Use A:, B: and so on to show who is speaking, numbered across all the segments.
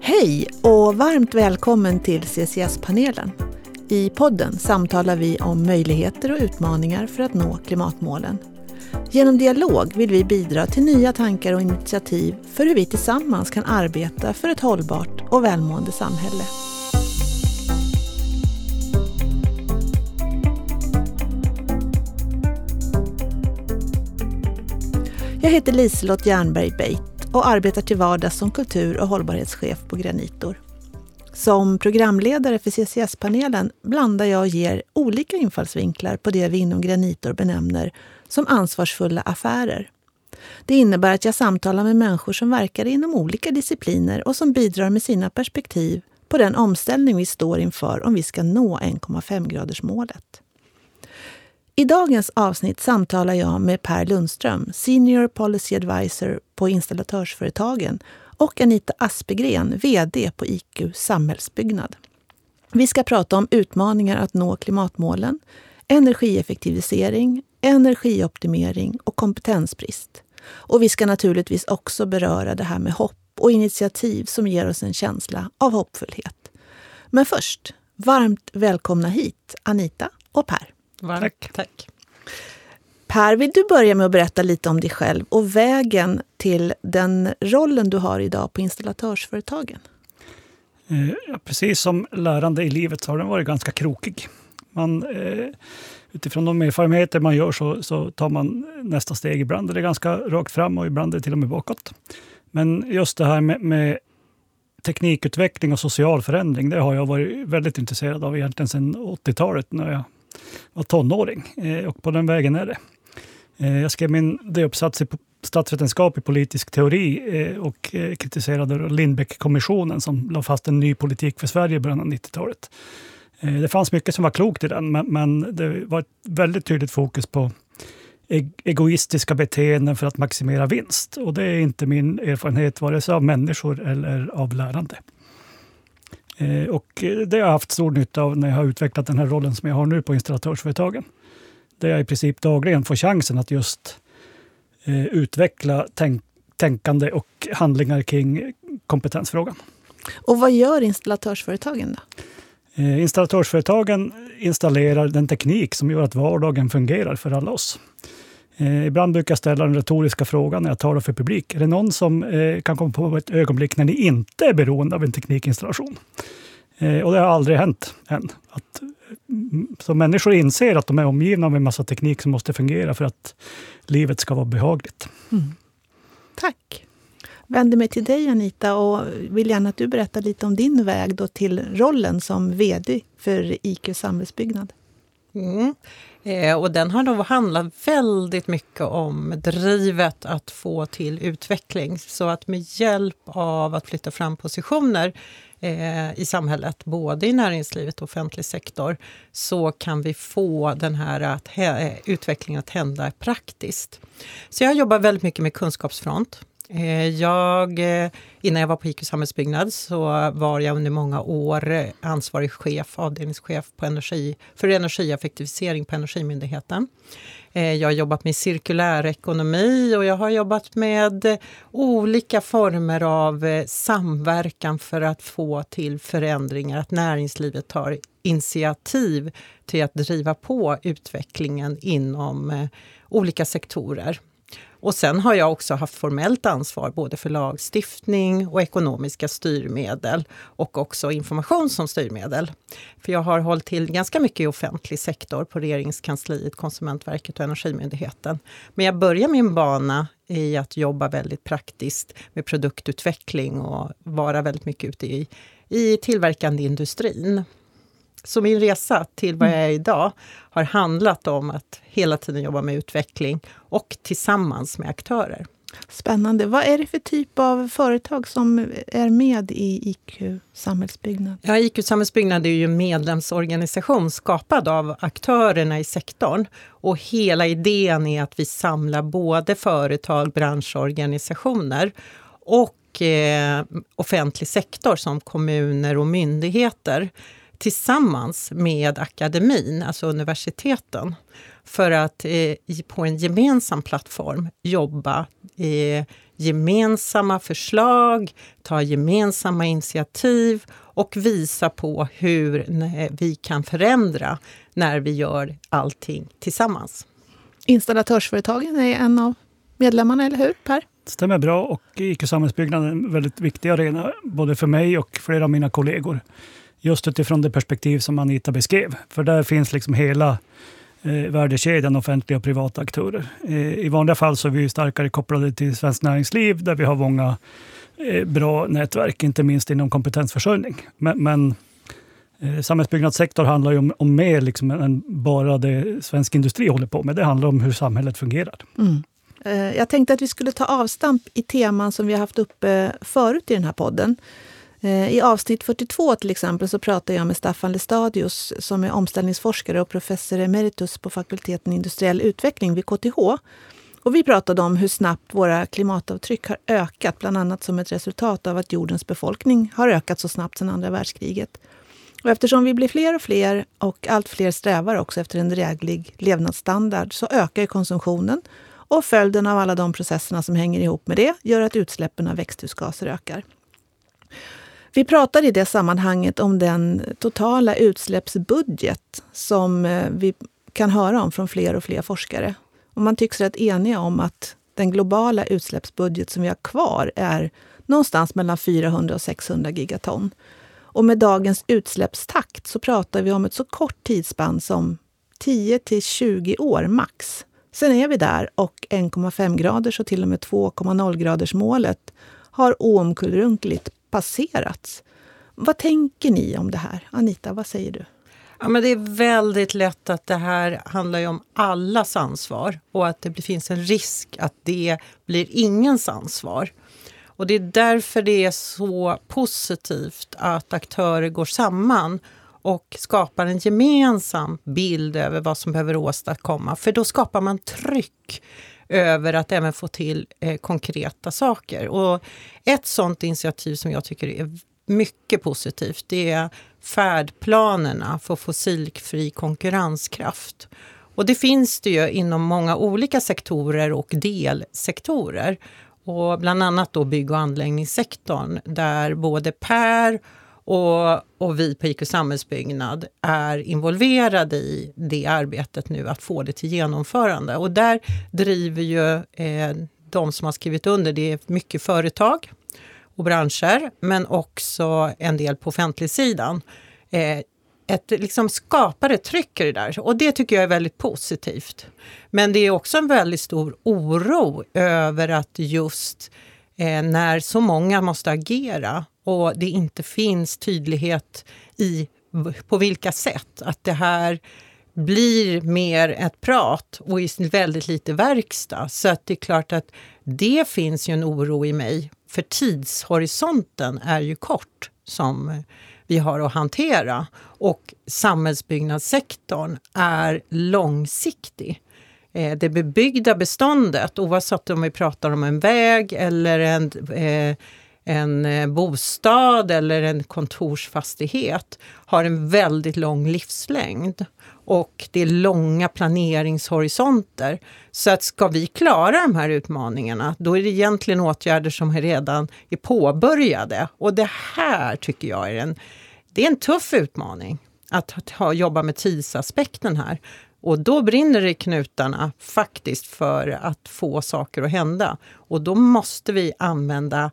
A: Hej och varmt välkommen till CCS-panelen. I podden samtalar vi om möjligheter och utmaningar för att nå klimatmålen. Genom dialog vill vi bidra till nya tankar och initiativ för hur vi tillsammans kan arbeta för ett hållbart och välmående samhälle. Jag heter Liselott Jernberg Beit och arbetar till vardags som kultur och hållbarhetschef på Granitor. Som programledare för CCS-panelen blandar jag och ger olika infallsvinklar på det vi inom Granitor benämner som ansvarsfulla affärer. Det innebär att jag samtalar med människor som verkar inom olika discipliner och som bidrar med sina perspektiv på den omställning vi står inför om vi ska nå 1,5-gradersmålet. I dagens avsnitt samtalar jag med Per Lundström, Senior Policy Advisor på Installatörsföretagen och Anita Aspegren, VD på IQ Samhällsbyggnad. Vi ska prata om utmaningar att nå klimatmålen, energieffektivisering, energioptimering och kompetensbrist. Och vi ska naturligtvis också beröra det här med hopp och initiativ som ger oss en känsla av hoppfullhet. Men först, varmt välkomna hit Anita och Per.
B: Varmt tack. tack.
A: Per, vill du börja med att berätta lite om dig själv och vägen till den rollen du har idag på installatörsföretagen?
B: Eh, precis som lärande i livet så har den varit ganska krokig. Man, eh, utifrån de erfarenheter man gör så, så, tar man nästa steg. Ibland är det ganska rakt fram och ibland är det till och med bakåt. Men just det här med, med teknikutveckling och social förändring, det har jag varit väldigt intresserad av egentligen sedan 80-talet när jag var tonåring. Eh, och på den vägen är det. Eh, jag skrev min D-uppsats i statsvetenskap i politisk teori eh, och kritiserade Lindbeck-kommissionen som la fast en ny politik för Sverige i början av 90-talet. Det fanns mycket som var klokt i den, men det var ett väldigt tydligt fokus på egoistiska beteenden för att maximera vinst. Och det är inte min erfarenhet, vare sig av människor eller av lärande. Eh, och det har jag haft stor nytta av när jag har utvecklat den här rollen som jag har nu på installatörsföretagen. Där jag i princip dagligen får chansen att just eh, utveckla tänk tänkande och handlingar kring kompetensfrågan.
A: Och vad gör installatörsföretagen då?
B: Eh, installatörsföretagen installerar den teknik som gör att vardagen fungerar för alla oss. Eh, ibland brukar jag ställa den retoriska frågan när jag talar för publik. Är det någon som eh, kan komma på ett ögonblick när ni inte är beroende av en teknikinstallation? Eh, och det har aldrig hänt än. Att, mm, så människor inser att de är omgivna av en massa teknik som måste fungera för att livet ska vara behagligt. Mm.
A: Tack. Vänder mig till dig Anita och vill gärna att du berättar lite om din väg då till rollen som VD för IQ Samhällsbyggnad.
C: Mm. Eh, och den har nog handlat väldigt mycket om drivet att få till utveckling. Så att med hjälp av att flytta fram positioner eh, i samhället, både i näringslivet och offentlig sektor, så kan vi få den här att, eh, utvecklingen att hända praktiskt. Så jag jobbar väldigt mycket med kunskapsfront. Eh, jag, eh, innan jag var på IQ Samhällsbyggnad så var jag under många år eh, ansvarig chef, avdelningschef på energi, för energieffektivisering på Energimyndigheten. Jag har jobbat med cirkulär ekonomi och jag har jobbat med olika former av samverkan för att få till förändringar, att näringslivet tar initiativ till att driva på utvecklingen inom olika sektorer. Och sen har jag också haft formellt ansvar både för lagstiftning och ekonomiska styrmedel och också information som styrmedel. För jag har hållit till ganska mycket i offentlig sektor på Regeringskansliet, Konsumentverket och Energimyndigheten. Men jag börjar min bana i att jobba väldigt praktiskt med produktutveckling och vara väldigt mycket ute i, i tillverkande industrin. Så min resa till vad jag är idag har handlat om att hela tiden jobba med utveckling och tillsammans med aktörer.
A: Spännande. Vad är det för typ av företag som är med i IQ Samhällsbyggnad?
C: Ja, IQ Samhällsbyggnad är ju en medlemsorganisation skapad av aktörerna i sektorn. Och hela idén är att vi samlar både företag, branschorganisationer och eh, offentlig sektor som kommuner och myndigheter tillsammans med akademin, alltså universiteten. för att eh, på en gemensam plattform jobba eh, gemensamma förslag, ta gemensamma initiativ och visa på hur vi kan förändra när vi gör allting tillsammans.
A: Installatörsföretagen är en av medlemmarna, eller hur Per?
B: stämmer bra och IQ-samhällsbyggnad är en väldigt viktig arena både för mig och flera av mina kollegor. Just utifrån det perspektiv som Anita beskrev. För där finns liksom hela eh, värdekedjan, offentliga och privata aktörer. Eh, I vanliga fall så är vi starkare kopplade till Svenskt Näringsliv där vi har många eh, bra nätverk, inte minst inom kompetensförsörjning. Men, men eh, samhällsbyggnadssektor handlar ju om, om mer liksom än bara det svensk industri håller på med. Det handlar om hur samhället fungerar. Mm.
A: Eh, jag tänkte att vi skulle ta avstamp i teman som vi har haft uppe förut i den här podden. Eh, I avsnitt 42 till exempel så pratar jag med Staffan Lestadius som är omställningsforskare och professor emeritus på fakulteten industriell utveckling vid KTH. Och vi pratade om hur snabbt våra klimatavtryck har ökat, bland annat som ett resultat av att jordens befolkning har ökat så snabbt sedan andra världskriget. Och eftersom vi blir fler och fler och allt fler strävar också efter en dräglig levnadsstandard så ökar konsumtionen och följden av alla de processerna som hänger ihop med det gör att utsläppen av växthusgaser ökar. Vi pratar i det sammanhanget om den totala utsläppsbudget som eh, vi kan höra om från fler och fler forskare. Och man tycks rätt eniga om att den globala utsläppsbudget som vi har kvar är någonstans mellan 400 och 600 gigaton. Och med dagens utsläppstakt så pratar vi om ett så kort tidsspann som 10 till 20 år max. Sen är vi där och 1,5 graders och till och med 2,0 graders målet har oomkullrunkeligt passerats. Vad tänker ni om det här? Anita, vad säger du?
C: Ja, men det är väldigt lätt att det här handlar om allas ansvar och att det finns en risk att det blir ingens ansvar. Och Det är därför det är så positivt att aktörer går samman och skapar en gemensam bild över vad som behöver åstadkomma. För då skapar man tryck över att även få till eh, konkreta saker. Och ett sådant initiativ som jag tycker är mycket positivt, det är färdplanerna för fossilfri konkurrenskraft. Och det finns det ju inom många olika sektorer och delsektorer. Och bland annat då bygg och anläggningssektorn där både Per och, och vi på IQ Samhällsbyggnad är involverade i det arbetet nu, att få det till genomförande. Och där driver ju eh, de som har skrivit under, det är mycket företag och branscher, men också en del på offentligsidan. Eh, ett, liksom skapar ett tryck i det där och det tycker jag är väldigt positivt. Men det är också en väldigt stor oro över att just eh, när så många måste agera och det inte finns tydlighet i på vilka sätt. Att det här blir mer ett prat och väldigt lite verkstad. Så att det är klart att det finns ju en oro i mig. För tidshorisonten är ju kort som vi har att hantera. Och samhällsbyggnadssektorn är långsiktig. Eh, det bebyggda beståndet, oavsett om vi pratar om en väg eller en eh, en eh, bostad eller en kontorsfastighet har en väldigt lång livslängd och det är långa planeringshorisonter. Så att ska vi klara de här utmaningarna, då är det egentligen åtgärder som redan är påbörjade. Och det här tycker jag är en, det är en tuff utmaning, att ha, jobba med tidsaspekten här. Och då brinner det i knutarna faktiskt för att få saker att hända. Och då måste vi använda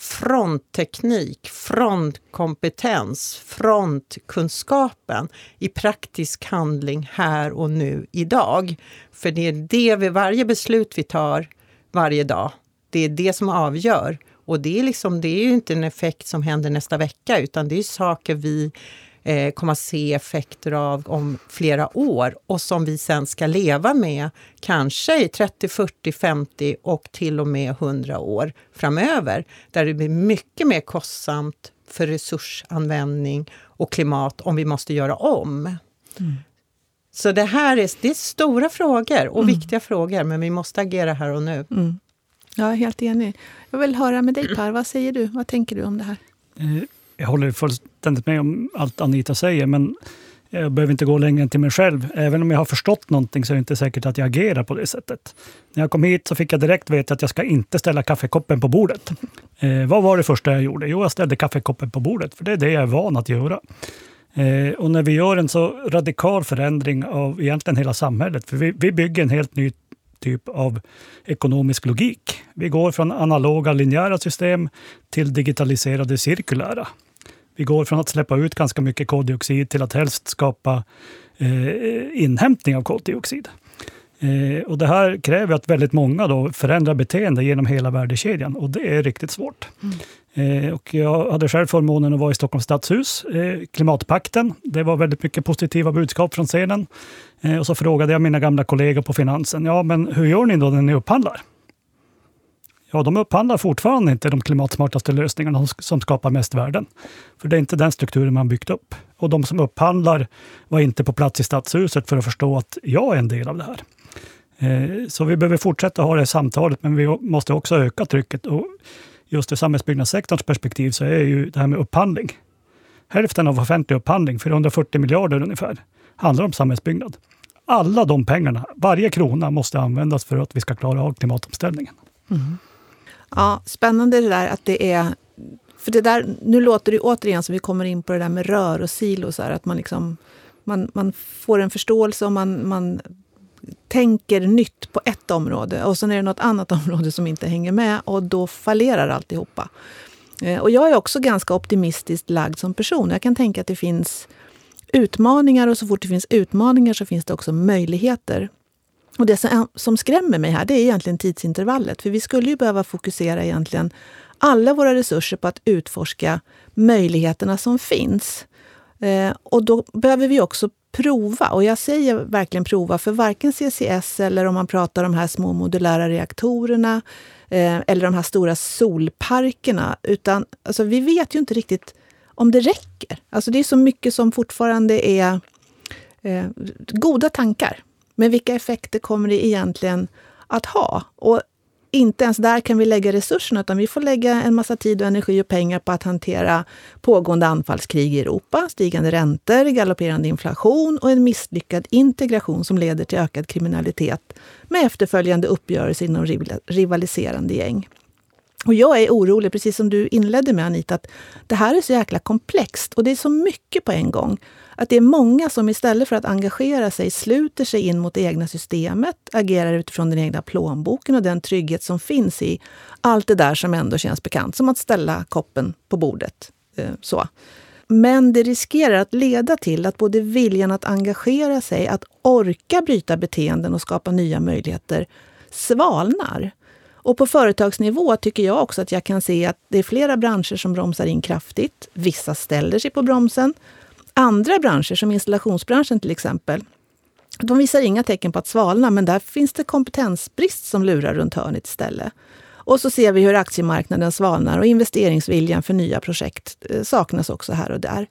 C: frontteknik, frontkompetens, frontkunskapen i praktisk handling här och nu idag. För det är det vi, varje beslut vi tar varje dag, det är det som avgör. Och det är, liksom, det är ju inte en effekt som händer nästa vecka, utan det är saker vi eh, kommer att se effekter av om flera år och som vi sen ska leva med kanske i 30, 40, 50 och till och med 100 år framöver. Där det blir mycket mer kostsamt för resursanvändning och klimat om vi måste göra om. Mm. Så det här är, det är stora frågor och mm. viktiga frågor, men vi måste agera här och nu. Mm.
A: Jag är helt enig. Jag vill höra med dig Per, vad säger du? Vad tänker du om det här?
B: Jag håller fullständigt med om allt Anita säger, men Jag behöver inte gå längre än till mig själv. Även om jag har förstått någonting så är det inte säkert att jag agerar på det sättet. När jag kom hit så fick jag direkt veta att jag ska inte ställa kaffekoppen på bordet. Eh, vad var det första jag gjorde? Jo, jag ställde kaffekoppen på bordet, för det är det jag är van att göra. Eh, och när vi gör en så radikal förändring av egentligen hela samhället, för vi, vi bygger en helt ny typ av ekonomisk logik. Vi går från analoga linjära system till digitaliserade cirkulära. Vi går från att släppa ut ganska mycket koldioxid till att helst skapa eh, inhämtning av koldioxid. Eh, och det här kräver att väldigt många då förändrar beteende genom hela värdekedjan och det är riktigt svårt. Mm. Eh, och jag hade själv förmånen att vara i Stockholms stadshus, eh, Klimatpakten. Det var väldigt mycket positiva budskap från scenen. Eh, och så frågade jag mina gamla kollegor på Finansen, ja men hur gör ni då när ni upphandlar? Ja, de upphandlar fortfarande inte de klimatsmartaste lösningarna som skapar mest värden. För det är inte den strukturen man byggt upp. Och de som upphandlar var inte på plats i stadshuset för att förstå att jag är en del av det här. Eh, så vi behöver fortsätta ha det samtalet, men vi måste också öka trycket. Och just ur samhällsbyggnadssektorns perspektiv så är ju det här med upphandling. Hälften av offentlig upphandling, 440 miljarder ungefär, handlar om samhällsbyggnad. Alla de pengarna, varje krona, måste användas för att vi ska klara av klimatomställningen. Mm.
A: Ja, spännande det där att det är... För det där, nu låter det återigen som vi kommer in på det där med rör och silos. Att man, liksom, man, man får en förståelse och man, man tänker nytt på ett område och sen är det något annat område som inte hänger med och då fallerar alltihopa. Eh, och jag är också ganska optimistiskt lagd som person. Jag kan tänka att det finns utmaningar och så fort det finns utmaningar så finns det också möjligheter. Och det som skrämmer mig här det är egentligen tidsintervallet. För vi skulle ju behöva fokusera egentligen alla våra resurser på att utforska möjligheterna som finns. Eh, och då behöver vi också prova. Och jag säger verkligen prova, för varken CCS eller om man pratar om de här små modulära reaktorerna eh, eller de här stora solparkerna, utan alltså, vi vet ju inte riktigt om det räcker. Alltså det är så mycket som fortfarande är eh, goda tankar. Men vilka effekter kommer det egentligen att ha? Och inte ens där kan vi lägga resurserna, utan vi får lägga en massa tid, och energi och pengar på att hantera pågående anfallskrig i Europa, stigande räntor, galopperande inflation och en misslyckad integration som leder till ökad kriminalitet med efterföljande uppgörelser inom rivaliserande gäng. Och jag är orolig, precis som du inledde med Anita, att det här är så jäkla komplext och det är så mycket på en gång. Att det är många som istället för att engagera sig sluter sig in mot det egna systemet, agerar utifrån den egna plånboken och den trygghet som finns i allt det där som ändå känns bekant, som att ställa koppen på bordet. Eh, så. Men det riskerar att leda till att både viljan att engagera sig, att orka bryta beteenden och skapa nya möjligheter svalnar. Och på företagsnivå tycker jag också att jag kan se att det är flera branscher som bromsar in kraftigt. Vissa ställer sig på bromsen. Andra branscher, som installationsbranschen till exempel, de visar inga tecken på att svalna, men där finns det kompetensbrist som lurar runt hörnet istället. Och så ser vi hur aktiemarknaden svalnar och investeringsviljan för nya projekt eh, saknas också här och där.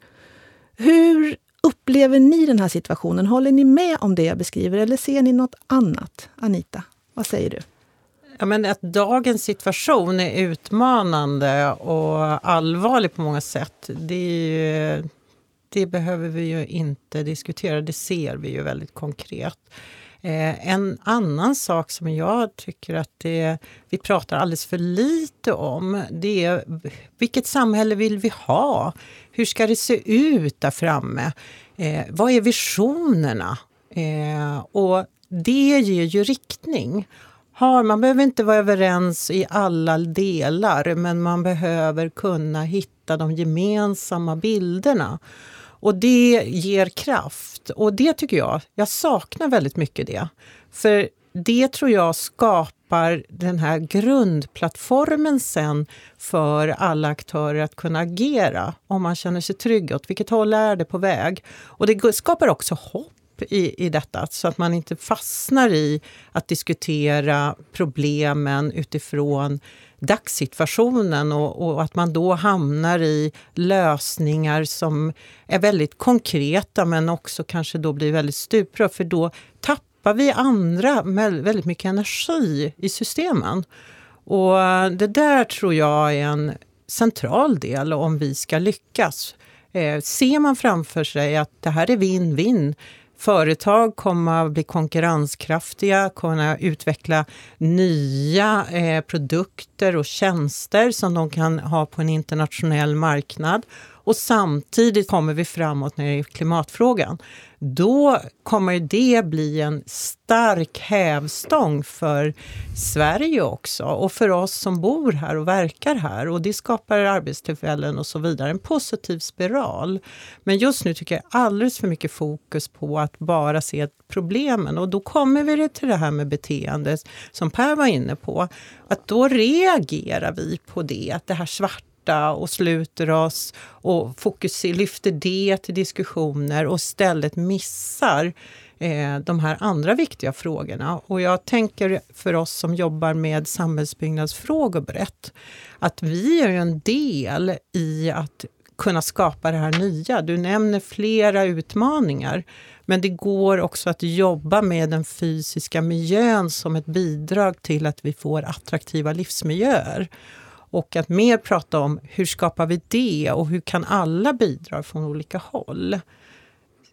A: Hur upplever ni den här situationen? Håller ni med om det jag beskriver eller ser ni något annat? Anita, vad säger du?
C: Ja, men att dagens situation är utmanande och allvarlig på många sätt, det, det behöver vi ju inte diskutera. Det ser vi ju väldigt konkret. Eh, en annan sak som jag tycker att det, vi pratar alldeles för lite om, det är vilket samhälle vill vi ha? Hur ska det se ut där framme? Eh, vad är visionerna? Eh, och det ger ju riktning har, man behöver inte vara överens i alla delar men man behöver kunna hitta de gemensamma bilderna. Och det ger kraft. Och det tycker jag, jag saknar väldigt mycket det. För det tror jag skapar den här grundplattformen sen för alla aktörer att kunna agera om man känner sig trygg. Åt vilket håll är det på väg? Och det skapar också hopp i, i detta, så att man inte fastnar i att diskutera problemen utifrån dagssituationen och, och, att man då hamnar i lösningar som är väldigt konkreta men också kanske då blir väldigt stuprör för då tappar vi andra med väldigt mycket energi i systemen. Och det där tror jag är en central del om vi ska lyckas. Eh, ser man framför sig att det här är vinn-vinn Företag kommer att bli konkurrenskraftiga, kunna utveckla nya eh, produkter och tjänster som de kan ha på en internationell marknad. Och samtidigt kommer vi framåt när det är klimatfrågan då kommer det bli en stark hävstång för Sverige också och för oss som bor här och verkar här och det skapar arbetstillfällen och så vidare. En positiv spiral. Men just nu tycker jag alldeles för mycket fokus på att bara se problemen och då kommer vi till det här med beteendet, som Per var inne på. Att då reagerar vi på det, att det här svarta borta och sluter oss och fokus, lyfter det till diskussioner och istället missar eh, de här andra viktiga frågorna. Och jag tänker för oss som jobbar med samhällsbyggnadsfrågor brett, att vi är en del i att kunna skapa det här nya. Du nämner flera utmaningar. Men det går också att jobba med den fysiska miljön som ett bidrag till att vi får attraktiva livsmiljöer. Och att mer prata om hur skapar vi det och hur kan alla bidra från olika håll.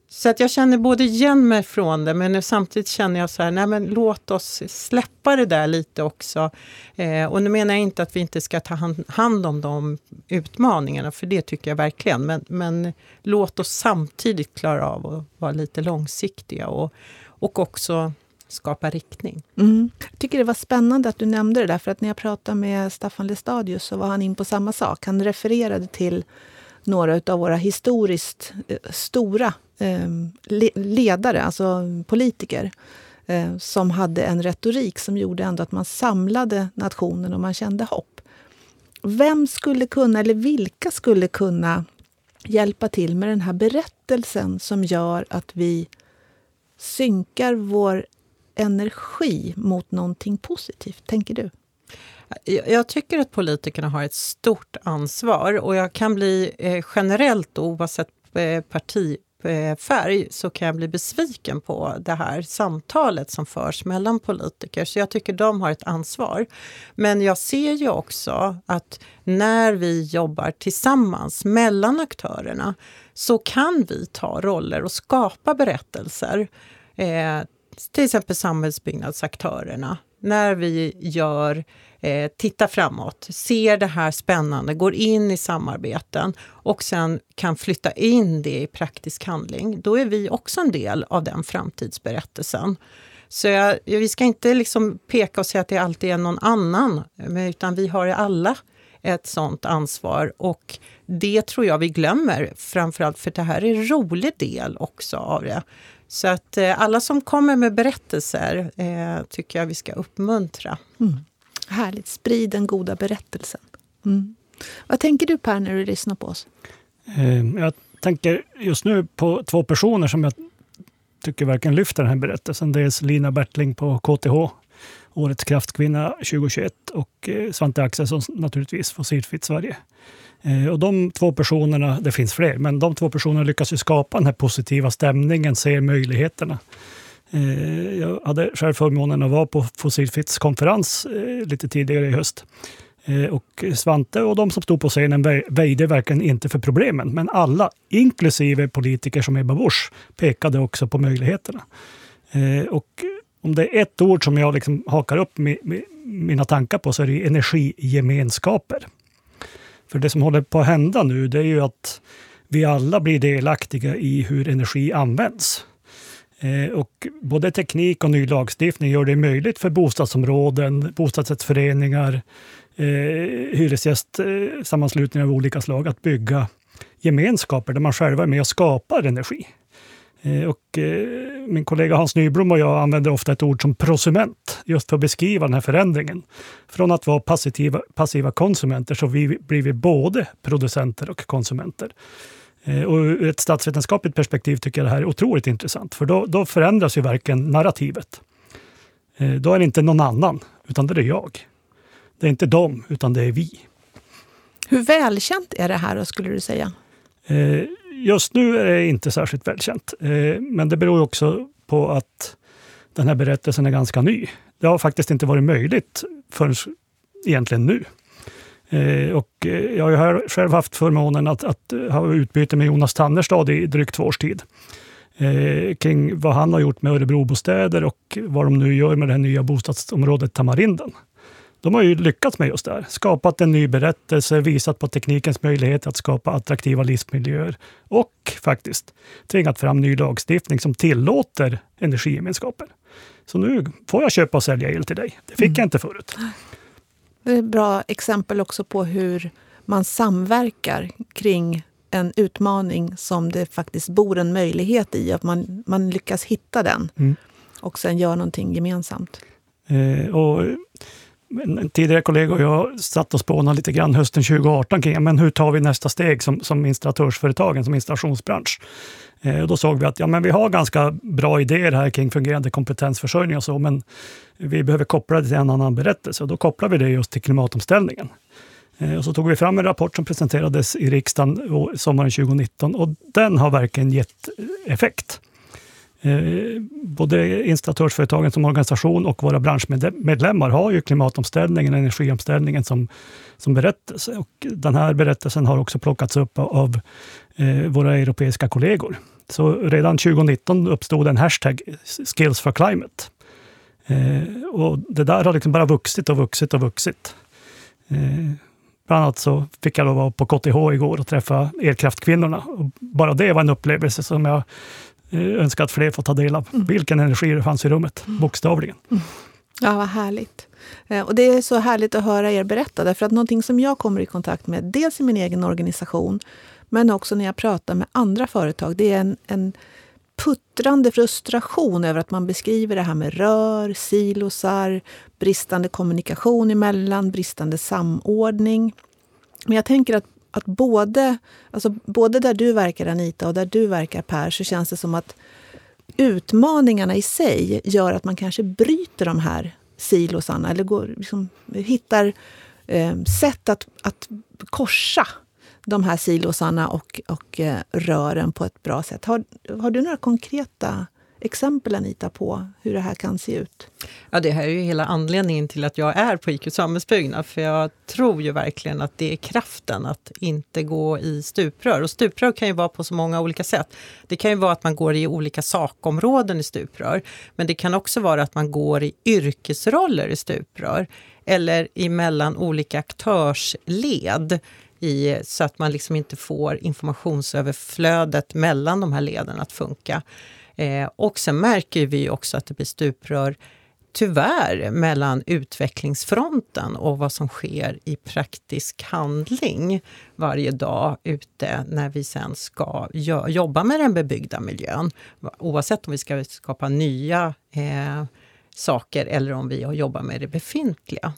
C: Så att jag känner både igen mig från det men samtidigt känner jag så här, nej men låt oss släppa det där lite också. Eh, och nu menar jag inte att vi inte ska ta hand, hand om de utmaningarna, för det tycker jag verkligen. Men, men låt oss samtidigt klara av att vara lite långsiktiga och, och också skapa riktning.
A: Mm. Jag tycker det var spännande att du nämnde det där, för att när jag pratade med Staffan Lestadius så var han in på samma sak. Han refererade till några av våra historiskt eh, stora ehm, ledare, alltså politiker, eh, som hade en retorik som gjorde ändå att man samlade nationen och man kände hopp. Vem skulle kunna, eller vilka skulle kunna hjälpa till med den här berättelsen som gör att vi synkar vår energi mot någonting positivt, tänker du?
C: Jag tycker att politikerna har ett stort ansvar och jag kan bli eh, generellt, oavsett eh, partifärg, eh, så kan jag bli besviken på det här samtalet som förs mellan politiker. Så jag tycker de har ett ansvar. Men jag ser ju också att när vi jobbar tillsammans mellan aktörerna så kan vi ta roller och skapa berättelser. Eh, till exempel samhällsbyggnadsaktörerna, när vi gör, eh, tittar framåt, ser det här spännande, går in i samarbeten och sen kan flytta in det i praktisk handling, då är vi också en del av den framtidsberättelsen. Så jag, vi ska inte liksom peka och säga att det alltid är någon annan, utan vi har alla ett sånt ansvar och det tror jag vi glömmer, framförallt för det här är en rolig del också av det. Så att eh, alla som kommer med berättelser eh, tycker jag vi ska uppmuntra.
A: Mm. Härligt, sprid den goda berättelsen. Mm. Vad tänker du Per när du lyssnar på oss?
B: Eh, jag tänker just nu på två personer som jag tycker verkligen lyfter den här berättelsen. Dels Lina Bertling på KTH, Årets kraftkvinna 2021 och eh, Svante Axelsson naturligtvis, Fossilfritt Sverige. Eh, och de två personerna, det finns fler, men de två personerna lyckas ju skapa den här positiva stämningen, ser möjligheterna. Eh, jag hade själv förmånen att vara på Fossilfritts konferens lite tidigare i höst. Och Svante och de som stod på scenen väjde verkligen inte för problemen, men alla, inklusive politiker som Ebba Busch, pekade också på möjligheterna. Och om det är ett ord som jag liksom hakar upp mina tankar på så är det energigemenskaper. För det som håller på att hända nu, det är ju att vi alla blir delaktiga i hur energi används. Eh, och både teknik och ny lagstiftning gör det möjligt för bostadsområden, bostadsrättsföreningar, eh, hyresgästsammanslutningar av olika slag att bygga gemenskaper där man själva är med och skapar energi. Eh, och eh, min kollega Hans Nyblom och jag använder ofta ett ord som prosument, just för att beskriva den här förändringen. Från att vara passiva, passiva konsumenter så vi, blir vi både producenter och konsumenter. Eh, och ur ett statsvetenskapligt perspektiv tycker jag det här är otroligt intressant, för då, då förändras ju verkligen narrativet. Då är det inte någon annan, utan det är jag. Det är inte dem, utan det är vi.
A: Hur välkänt är det här, skulle du säga?
B: Just nu är det inte särskilt välkänt, eh, men det beror också på att den här berättelsen är ganska ny. Det har faktiskt inte varit möjligt förrän egentligen nu. Eh, och eh, jag har själv haft förmånen att, att ha utbyte med Jonas Tannerstad i drygt två års tid kring vad han har gjort med Örebrobostäder och vad de nu gör med det nya bostadsområdet Tamarinden. De har ju lyckats med just det här. Skapat en ny berättelse, visat på teknikens möjlighet att skapa attraktiva livsmiljöer och faktiskt tvingat fram ny lagstiftning som tillåter energigemenskaper. Så nu får jag köpa och sälja el till dig. Det fick mm. jag inte förut.
A: Det är ett bra exempel också på hur man samverkar kring en utmaning som det faktiskt bor en möjlighet i. Att man, man lyckas hitta den mm. och sen gör någonting gemensamt.
B: Eh, och en tidigare kollega och jag satt och spånade lite grann hösten 2018 kring men hur tar vi nästa steg som, som installatörsföretagen, som installationsbransch. Eh, och då såg vi att ja, men vi har ganska bra idéer här kring fungerande kompetensförsörjning och så, men vi behöver koppla det till en annan berättelse och då kopplar vi det just till klimatomställningen. Eh, och så tog vi fram en rapport som presenterades i riksdagen eh, sommaren 2019 och den har verkligen gett eh, effekt. Eh, både installatörsföretagen som organisation och våra branschmedlemmar har ju klimatomställningen, energiomställningen som, som berättelse. Och den här berättelsen har också plockats upp av eh, våra europeiska kollegor. Så redan 2019 uppstod en hashtag, Skills for Climate. Eh, och det där har liksom bara vuxit och vuxit och vuxit. Bland annat så fick jag då vara på KTH igår och träffa elkraftkvinnorna. Och bara det var en upplevelse som jag önskar att fler får ta del av. Mm. Vilken energi det fanns i rummet, mm. bokstavligen. Mm.
A: Ja, vad härligt. Eh, och det är så härligt att höra er berätta, därför att någonting som jag kommer i kontakt med, dels i min egen organisation, men också när jag pratar med andra företag, det är en, en puttrande frustration över att man beskriver det här med rör, silosar, bristande kommunikation emellan, bristande samordning. Men jag tänker att att både, alltså både där du verkar Anita och där du verkar Per så känns det som att utmaningarna i sig gör att man kanske bryter de här silosarna eller går, liksom, hittar eh, sätt att, att korsa de här silosarna och, och eh, rören på ett bra sätt. Har, har du några konkreta exempel, Anita, på hur det här kan se ut?
C: Ja, det här är ju hela anledningen till att jag är på IQ Samhällsbyggnad. För jag tror ju verkligen att det är kraften att inte gå i stuprör. Och stuprör kan ju vara på så många olika sätt. Det kan ju vara att man går i olika sakområden i stuprör. Men det kan också vara att man går i yrkesroller i stuprör. Eller emellan olika aktörsled. I, så att man liksom inte får informationsöverflödet mellan de här leden att funka. Eh, och sen märker vi också att det blir stuprör tyvärr mellan utvecklingsfronten och vad som sker i praktisk handling varje dag ute när vi sen ska jobba med den bebyggda miljön. Oavsett om vi ska skapa nya eh, saker eller om vi jobbar med det befintliga.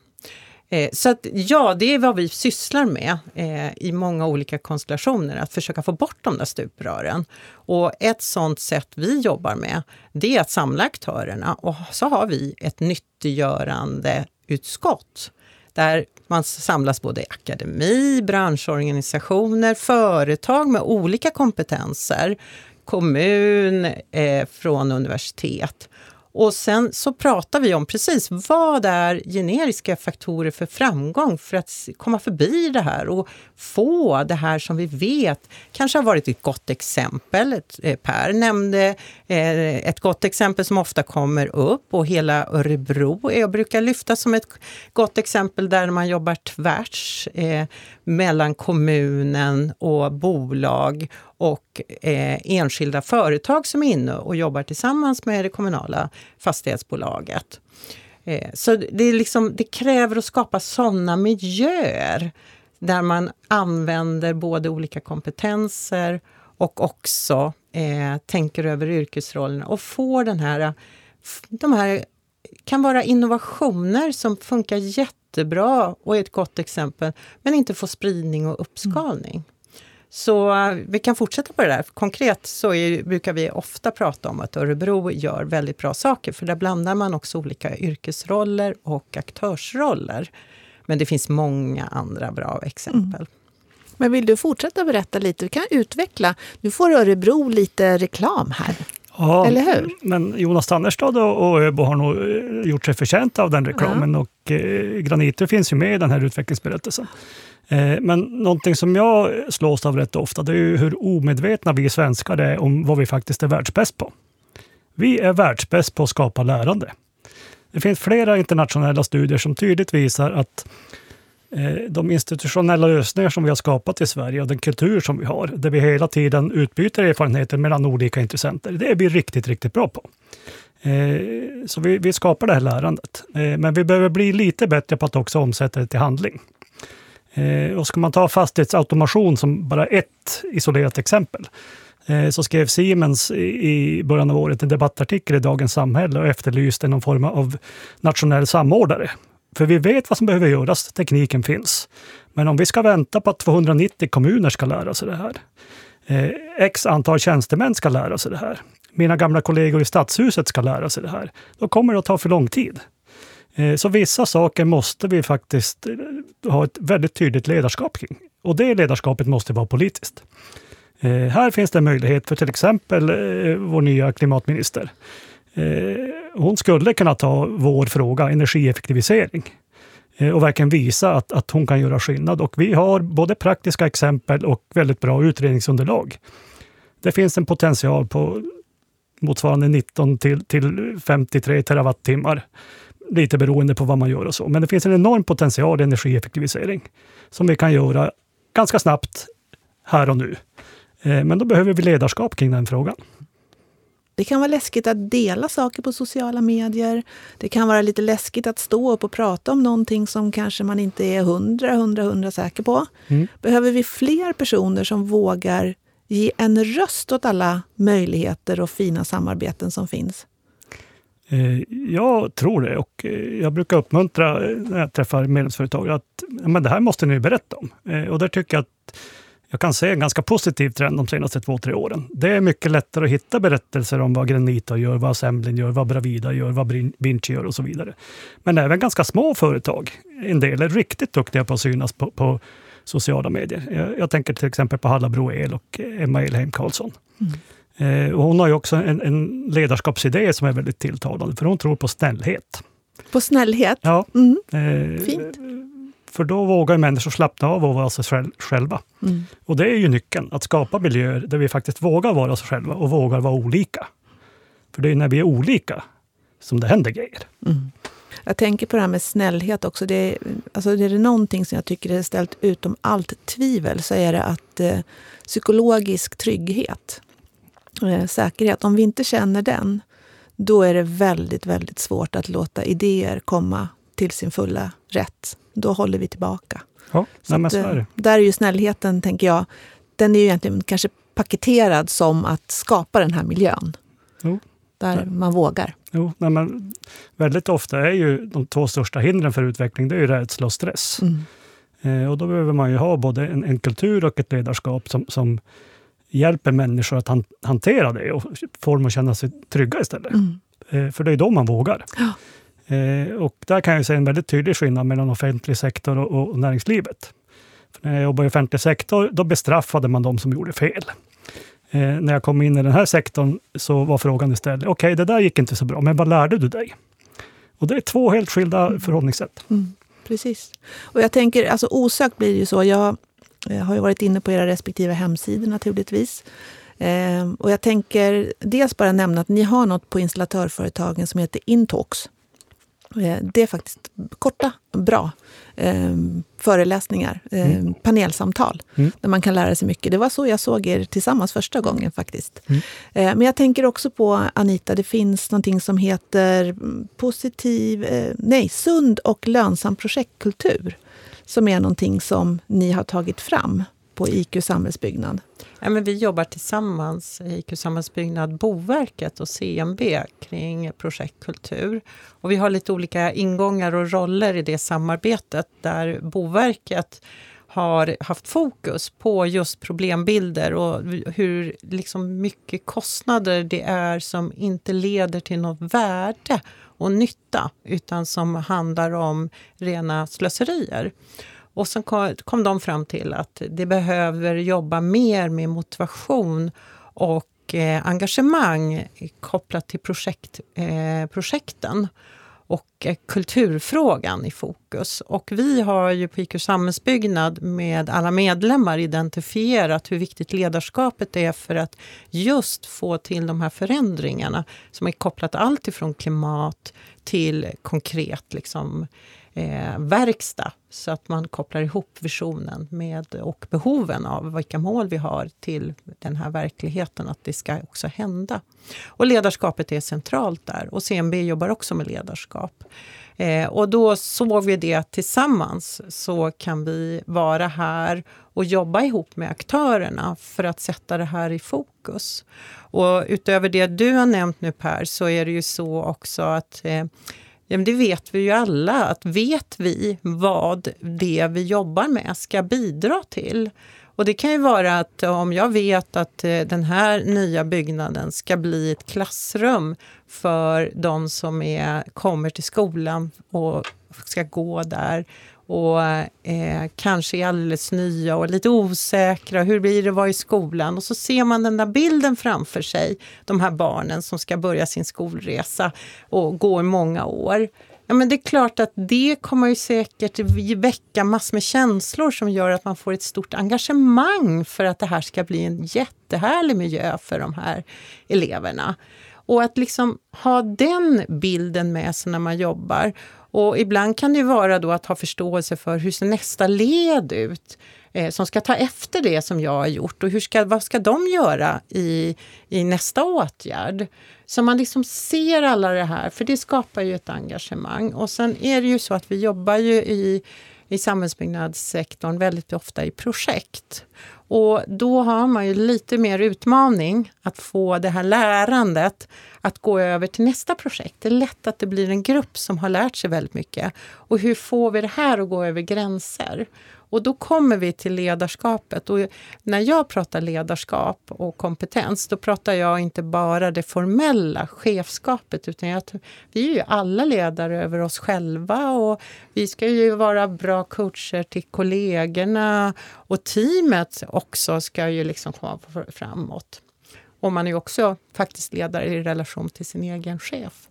C: Eh, så att, ja, det är vad vi sysslar med eh, i många olika konstellationer, att försöka få bort de där stuprören. Och ett sånt sätt vi jobbar med, det är att samla aktörerna. Och så har vi ett nyttiggörande utskott där man samlas både i akademi, branschorganisationer, företag med olika kompetenser, kommun, eh, från universitet och sen så pratar vi om precis vad är generiska faktorer för framgång för att komma förbi det här och få det här som vi vet kanske har varit ett gott exempel. Eh, per nämnde eh, ett gott exempel som ofta kommer upp och hela Örebro jag brukar lyfta som ett gott exempel där man jobbar tvärs eh, mellan kommunen och bolag och eh, enskilda företag som är inne och jobbar tillsammans med det kommunala fastighetsbolaget. Eh, så det, är liksom, det kräver att skapa sådana miljöer där man använder både olika kompetenser och också eh, tänker över yrkesrollerna och får den här, de här kan vara innovationer som funkar jättebra och är ett gott exempel, men inte får spridning och uppskalning. Mm. Så eh, vi kan fortsätta på det där. Konkret så är, brukar vi ofta prata om att Örebro gör väldigt bra saker, för där blandar man också olika yrkesroller och aktörsroller. Men det finns många andra bra exempel. Mm.
A: Men vill du fortsätta berätta lite? Du kan utveckla. Nu får Örebro lite reklam här.
B: Ja,
A: Eller hur?
B: Men Jonas Tannerstad och, Öbo har nog eh, gjort sig förtjänta av den reklamen och eh, Granito finns ju med i den här utvecklingsberättelsen. Eh, men någonting som jag slås av rätt ofta, det är ju hur omedvetna vi svenskar är om vad vi faktiskt är världsbäst på. Vi är världsbäst på att skapa lärande. Det finns flera internationella studier som tydligt visar att Eh, de institutionella lösningar som vi har skapat i Sverige och den kultur som vi har, där vi hela tiden utbyter erfarenheter mellan olika intressenter, det är vi riktigt, riktigt bra på. Eh, så vi, vi skapar det här lärandet. Eh, men vi behöver bli lite bättre på att också omsätta det till handling. Och ska man ta fastighetsautomation som bara ett isolerat exempel, så skrev Siemens i början av året en debattartikel i Dagens Samhälle och efterlyste någon form av nationell samordnare för vi vet vad som behöver göras, tekniken finns. Men om vi ska vänta på att 290 kommuner ska lära sig det här, eh, x antal tjänstemän ska lära sig det här, mina gamla kollegor i Stadshuset ska lära sig det här, då kommer det att ta för lång tid. Eh, så vissa saker måste vi faktiskt eh, ha ett väldigt tydligt ledarskap kring. Och det ledarskapet måste vara politiskt. Eh, här finns det möjlighet för till exempel vår nya klimatminister hon skulle kunna ta vår fråga, energieffektivisering, eh, och verkligen visa att, att hon kan göra skillnad. Och vi har både praktiska exempel och väldigt bra utredningsunderlag. Det finns en potential på motsvarande 19 till, till 53 terawattimmar, lite beroende på vad man gör och så. Men det finns en enorm potential i energieffektivisering som vi kan göra ganska snabbt här och nu. Eh, men då behöver vi ledarskap kring den frågan.
A: Det kan vara läskigt att dela saker på sociala medier. Det kan vara lite läskigt att stå upp och prata om någonting som kanske man inte är hundra, hundra, hundra säker på. Mm. Behöver vi fler personer som vågar ge en röst åt alla möjligheter och fina samarbeten som finns?
B: Eh, jag tror det och eh, jag brukar uppmuntra eh, när jag träffar medlemsföretag att men det här måste ni berätta om. Och där tycker jag att jag kan se en ganska positiv trend de senaste två, tre åren. Det är mycket lättare att hitta berättelser om vad Granita gör, vad Assemblin gör, vad Bravida gör, vad Vinci gör och så vidare. Men även ganska små företag, en del är riktigt duktiga på att synas på, på sociala medier. Jag, jag, tänker till exempel på Hallabro El och Emma Elheim Karlsson. Mm. Eh, och hon har ju också en, en ledarskapsidé som är väldigt tilltalande, för hon tror på snällhet.
A: På snällhet?
B: Ja.
A: Mm. Eh, Fint.
B: För då vågar människor slappna av och vara sig själva. Mm. Och det är ju nyckeln, att skapa miljöer där vi faktiskt vågar vara oss själva och vågar vara olika. För det är när vi är olika som det händer grejer. Mm.
A: Jag tänker på det här med snällhet också. Det är, alltså det är någonting som jag tycker är ställt utom allt tvivel så är det att eh, psykologisk trygghet, eh, säkerhet, om vi inte känner den, då är det väldigt, väldigt svårt att låta idéer komma till sin fulla rätt då håller vi tillbaka.
B: Ja, så
A: är det. Där är ju snällheten, tänker jag, den är ju egentligen kanske paketerad som att skapa den här miljön. Jo. Där ja. man vågar.
B: Jo, nej, men väldigt ofta är ju de två största hindren för utveckling, det är ju rädsla och stress. Mm. Eh, och då behöver man ju ha både en, en kultur och ett ledarskap som, som hjälper människor att han, hantera det och får dem att känna sig trygga istället. Mm. Eh, för det är då man vågar. Ja. Eh, och där kan jag se en väldigt tydlig skillnad mellan offentlig sektor och, och näringslivet. För när jag jobbade i offentlig sektor, då bestraffade man de som gjorde fel. Eh, när jag kom in i den här sektorn så var frågan istället, okej, okay, det där gick inte så bra, men vad lärde du dig? Och det är två helt skilda mm. förhållningssätt. Mm,
A: precis. Och jag tänker, alltså osökt blir det ju så, jag, jag har ju varit inne på era respektive hemsidor naturligtvis. Eh, och jag tänker dels bara nämna att ni har något på installatörföretagen som heter Intalks. Eh, det är faktiskt korta, bra eh, föreläsningar, eh, mm. panelsamtal, mm. där man kan lära sig mycket. Det var så jag såg er tillsammans första gången faktiskt. Mm. Eh, men jag tänker också på, Anita, det finns någonting som heter positiv, eh, nej, sund och lönsam projektkultur, som är någonting som ni har tagit fram på IQ Samhällsbyggnad.
C: Ja, men vi jobbar tillsammans, IQ Samhällsbyggnad, Boverket och CMB kring projektkultur. Och vi har lite olika ingångar och roller i det samarbetet där Boverket har haft fokus på just problembilder och hur liksom mycket kostnader det är som inte leder till något värde och nytta, utan som handlar om rena slöserier. Och sen kom, de fram till att det behöver jobba mer med motivation och eh, engagemang kopplat till projekt, eh, projekten och eh, kulturfrågan i fokus. Och vi har ju på IQ Samhällsbyggnad med alla medlemmar identifierat hur viktigt ledarskapet är för att just få till de här förändringarna som är kopplat allt ifrån klimat till konkret liksom, eh, verkstad så att man kopplar ihop visionen med och behoven av vilka mål vi har till den här verkligheten, att det ska också hända. Och ledarskapet är centralt där och CMB jobbar också med ledarskap. Eh, och då såg vi det att tillsammans så kan vi vara här och jobba ihop med aktörerna för att sätta det här i fokus. Och utöver det du har nämnt nu Per, så är det ju så också att eh, Ja, men det vet vi ju alla, att vet vi vad det vi jobbar med ska bidra till? Och det kan ju vara att om jag vet att eh, den här nya byggnaden ska bli ett klassrum för de som är, kommer till skolan och ska gå där och eh, kanske är alldeles nya och lite osäkra. Hur blir det att vara i skolan? Och så ser man den där bilden framför sig, de här barnen som ska börja sin skolresa och gå i många år. Ja, men det är klart att det kommer ju säkert väcka massor med känslor som gör att man får ett stort engagemang för att det här ska bli en jättehärlig miljö för de här eleverna. Och att liksom ha den bilden med sig när man jobbar. Och ibland kan det vara då att ha förståelse för hur ser nästa led ut eh, som ska ta efter det som jag har gjort och hur ska, vad ska de göra i, i nästa åtgärd? Så man liksom ser alla det här, för det skapar ju ett engagemang. Och sen är det ju så att vi jobbar ju i, i samhällsbyggnadssektorn väldigt ofta i projekt. Och då har man ju lite mer utmaning att få det här lärandet att gå över till nästa projekt. Det är lätt att det blir en grupp som har lärt sig väldigt mycket. Och hur får vi det här att gå över gränser? Och då kommer vi till ledarskapet. Och när jag pratar ledarskap och kompetens, då pratar jag inte bara det formella chefskapet, utan jag, vi är ju alla ledare över oss själva och vi ska ju vara bra coacher till kollegorna och teamet också ska ju liksom komma framåt. Och man är ju också faktiskt ledare i relation till sin egen chef.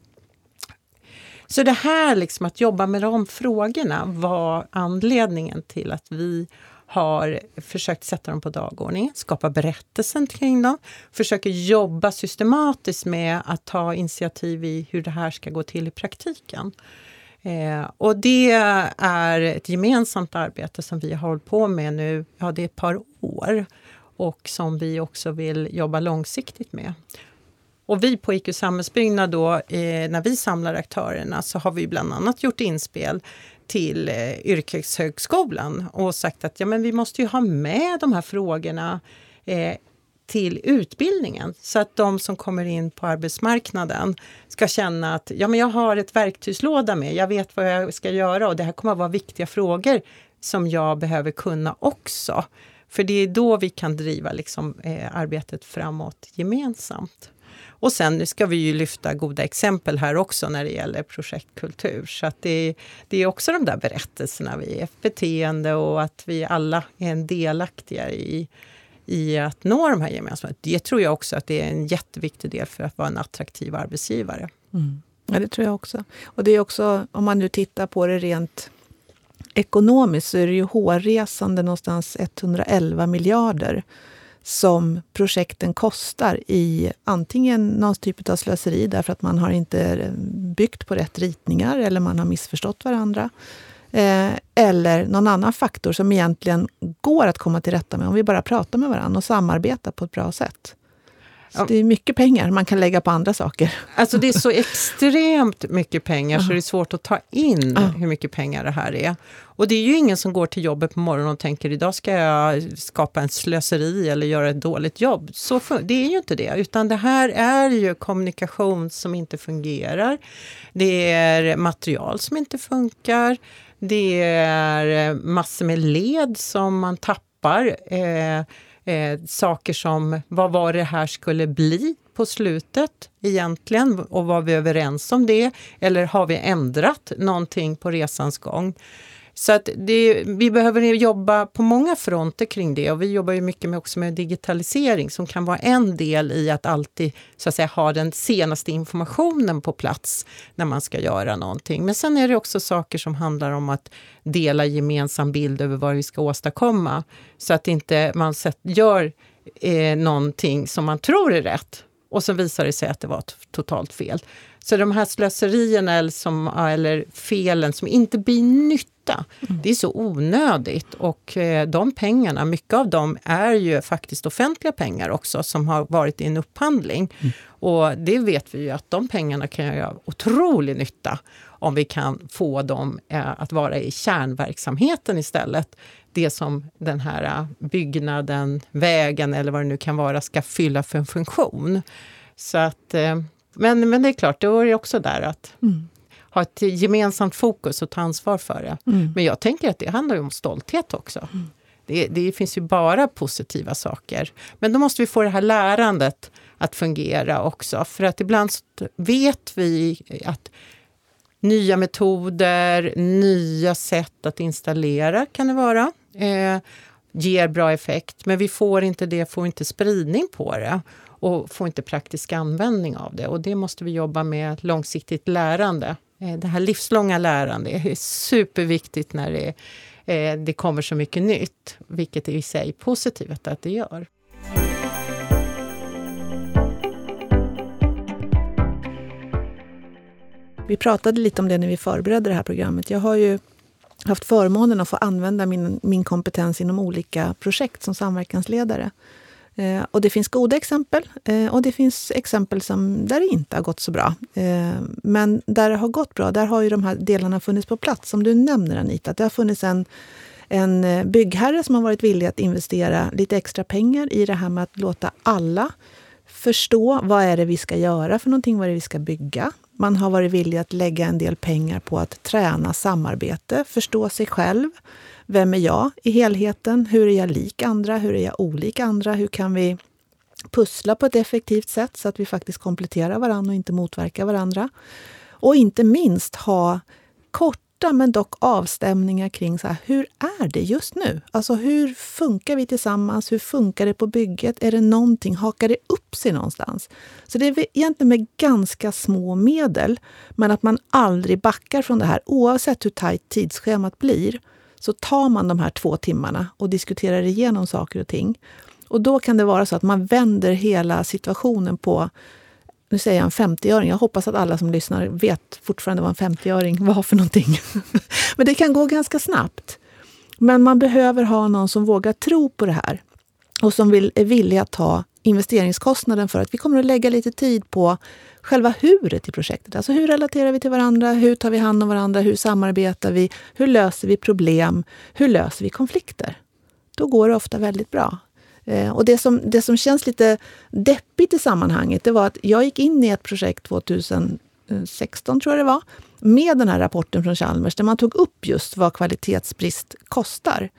C: Så det här liksom att jobba med de frågorna var anledningen till att vi har försökt sätta dem på dagordningen, skapa berättelsen kring dem, försöker jobba systematiskt med att ta initiativ i hur det här ska gå till i praktiken. Eh, och det är ett gemensamt arbete som vi har hållit på med nu, ja det är ett par år och som vi också vill jobba långsiktigt med. Och vi på IQ Samhällsbyggnad då, eh, när vi samlar aktörerna så har vi bland annat gjort inspel till eh, yrkeshögskolan och sagt att ja, men vi måste ju ha med de här frågorna eh, till utbildningen så att de som kommer in på arbetsmarknaden ska känna att ja, men jag har ett verktygslåda med, jag vet vad jag ska göra och det här kommer att vara viktiga frågor som jag behöver kunna också. För det är då vi kan driva liksom, eh, arbetet framåt gemensamt. Och sen ska vi ju lyfta goda exempel här också när det gäller projektkultur. Så att det, det är också de där berättelserna, vi är beteende och att vi alla är en delaktiga i, i att nå de här gemensamma. Det tror jag också att det är en jätteviktig del för att vara en attraktiv arbetsgivare.
A: Mm. Ja, det tror jag också. Och det är också, om man nu tittar på det rent ekonomiskt, så är det ju hårresande någonstans 111 miljarder som projekten kostar i antingen någon typ av slöseri därför att man har inte eh, byggt på rätt ritningar eller man har missförstått varandra. Eh, eller någon annan faktor som egentligen går att komma till rätta med om vi bara pratar med varandra och samarbetar på ett bra sätt. Så det är mycket pengar man kan lägga på andra saker.
C: Alltså det är så extremt mycket pengar så det är svårt att ta in hur mycket pengar det här är. Och det är ju ingen som går till jobbet på morgonen och tänker idag ska jag skapa en slöseri eller göra ett dåligt jobb. Så det är ju inte det, utan det här är ju kommunikation som inte fungerar. Det är material som inte funkar. Det är massor med led som man tappar. Eh, eh, saker som vad var det här skulle bli på slutet egentligen och var vi överens om det? Eller har vi ändrat någonting på resans gång? Så att det, vi behöver jobba på många fronter kring det och vi jobbar ju mycket med, också med digitalisering som kan vara en del i att alltid så att säga, ha den senaste informationen på plats när man ska göra någonting. Men sen är det också saker som handlar om att dela gemensam bild över vad vi ska åstadkomma. Så att inte man gör eh, någonting som man tror är rätt och så visar det sig att det var totalt fel. Så de här slöserierna eller, som, eller felen som inte blir nytta, mm. det är så onödigt. Och eh, de pengarna, mycket av dem är ju faktiskt offentliga pengar också som har varit i en upphandling. Mm. Och det vet vi ju att de pengarna kan göra otrolig nytta om vi kan få dem eh, att vara i kärnverksamheten istället. Det som den här eh, byggnaden, vägen eller vad det nu kan vara ska fylla för en funktion. Så att men, men det är klart, då är det också där att mm ha ett gemensamt fokus och ta ansvar för det. Mm. Men jag tänker att det handlar om stolthet också. Mm. Det, det, finns ju bara positiva saker. Men då måste vi få det här lärandet att fungera också. För att ibland vet vi att nya metoder, nya sätt att installera kan det vara, eh, ger bra effekt. Men vi får inte det, får inte spridning på det och får inte praktisk användning av det. Och det måste vi jobba med långsiktigt lärande. Eh, det här livslånga lärandet är superviktigt när det, eh, det kommer så mycket nytt, vilket är i sig positivt att det gör.
A: Vi pratade lite om det när vi förberedde det här programmet. Jag har ju haft förmånen att få använda min, min kompetens inom olika projekt som samverkansledare. Eh, och det finns goda exempel eh, och det finns exempel som, där det inte har gått så bra. Eh, men där det har gått bra, där har ju de här delarna funnits på plats. Som du nämner Anita, att det har funnits en, en eh, byggherre som har varit villig att investera lite extra pengar i det här med att låta alla förstå vad är det vi ska göra för någonting, vad är det vi ska bygga. Man har varit villig att lägga en del pengar på att träna samarbete, förstå sig själv. Vem är jag i helheten? Hur är jag lik andra? Hur är jag olik andra? Hur kan vi pussla på ett effektivt sätt så att vi faktiskt kompletterar varandra och inte motverkar varandra? Och inte minst ha korta men dock avstämningar kring så här, hur är det just nu? Alltså hur funkar vi tillsammans? Hur funkar det på bygget? Är det någonting? Hakar det upp sig någonstans? Så det är egentligen med ganska små medel, men att man aldrig backar från det här oavsett hur tajt tidsschemat blir så tar man de här två timmarna och diskuterar igenom saker och ting. Och då kan det vara så att man vänder hela situationen på nu säger jag en 50-öring. Jag hoppas att alla som lyssnar vet fortfarande vad en 50-öring var för någonting. Men det kan gå ganska snabbt. Men man behöver ha någon som vågar tro på det här och som vill, är villig att ta investeringskostnaden för att vi kommer att lägga lite tid på själva huret i projektet. Alltså hur relaterar vi till varandra? Hur tar vi hand om varandra? Hur samarbetar vi? Hur löser vi problem? Hur löser vi konflikter? Då går det ofta väldigt bra. Eh, och det som, det som känns lite deppigt i sammanhanget, det var att jag gick in i ett projekt 2016, tror jag det var, med den här rapporten från Chalmers, där man tog upp just vad kvalitetsbrist kostar.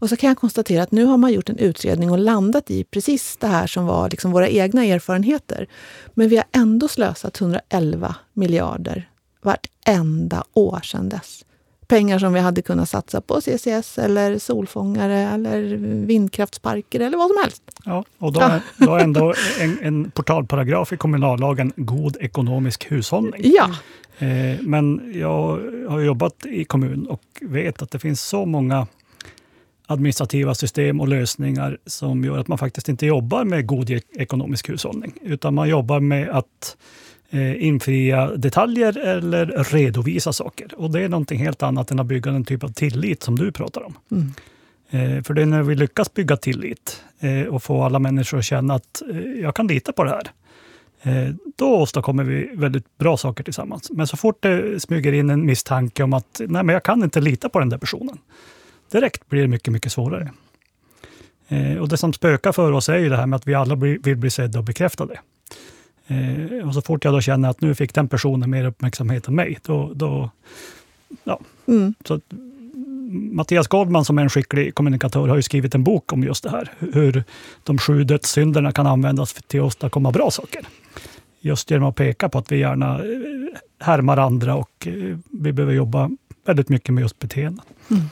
A: Och så kan jag konstatera att nu har man gjort en utredning och landat i precis det här som var liksom våra egna erfarenheter. Men vi har ändå slösat 111 miljarder vartenda år sedan dess. Pengar som vi hade kunnat satsa på CCS eller solfångare eller vindkraftsparker eller vad som helst.
B: Ja, och då, är, då är ändå en, en portalparagraf i kommunallagen god ekonomisk hushållning.
A: Ja.
B: Eh, men jag har jobbat i kommun och vet att det finns så många administrativa system och lösningar som gör att man faktiskt inte jobbar med god ekonomisk hushållning, utan man jobbar med att eh, infria detaljer eller redovisa saker. Och det är någonting helt annat än att bygga den typ av tillit som du pratar om. Mm. Eh, för det är när vi lyckas bygga tillit eh, och få alla människor att känna att jag kan lita på det här. Då åstadkommer vi väldigt bra saker tillsammans. Men så fort det smyger in en misstanke om att nej, men jag kan inte lita på den där personen, Direkt blir det mycket, mycket svårare. Eh, och Det som spökar för oss är ju det här med att vi alla blir, vill bli sedda och bekräftade. Eh, och så fort jag då känner att nu fick den personen mer uppmärksamhet än mig, då... då ja. Mm. Så Mattias Goldman, som är en skicklig kommunikatör, har ju skrivit en bok om just det här. Hur de sju dödssynderna kan användas till att åstadkomma bra saker. Just genom att peka på att vi gärna eh, härmar andra och eh, vi behöver jobba väldigt mycket med just beteenden.
A: Mm.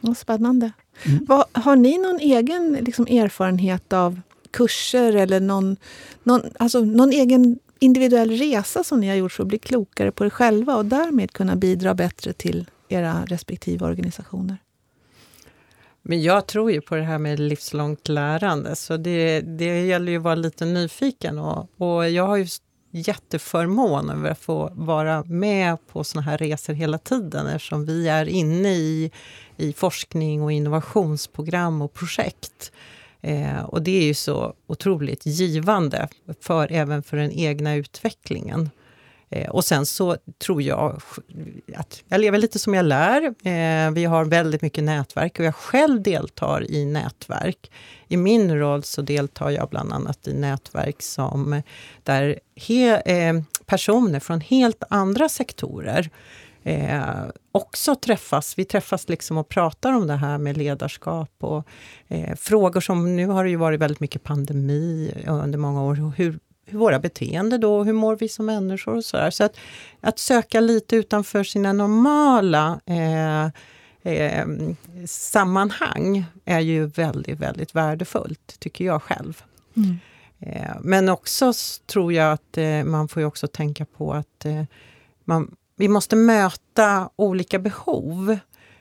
A: Vad spännande. Mm. Vad, har ni någon egen liksom, erfarenhet av kurser eller någon, någon, alltså, någon egen individuell resa som ni har gjort för att bli klokare på er själva och därmed kunna bidra bättre till era respektive organisationer?
C: Men jag tror ju på det här med livslångt lärande, så det, det gäller ju att vara lite nyfiken. Och, och jag har ju jätteförmån över att få vara med på såna här resor hela tiden eftersom vi är inne i, i forskning och innovationsprogram och projekt. Eh, och det är ju så otroligt givande, för, även för den egna utvecklingen. Eh, och sen så tror jag att jag lever lite som jag lär. Eh, vi har väldigt mycket nätverk och jag själv deltar i nätverk. I min roll så deltar jag bland annat i nätverk som där he, eh, personer från helt andra sektorer eh, också träffas. Vi träffas liksom och pratar om det här med ledarskap och eh, frågor som, nu har det ju varit väldigt mycket pandemi under många år. Hur, hur våra beteende då, hur mår vi som människor och sådär. Så att, att söka lite utanför sina normala eh, eh, sammanhang är ju väldigt, väldigt värdefullt, tycker jag själv. Mm. Eh, men också tror jag att eh, man får också tänka på att eh, man, vi måste möta olika behov.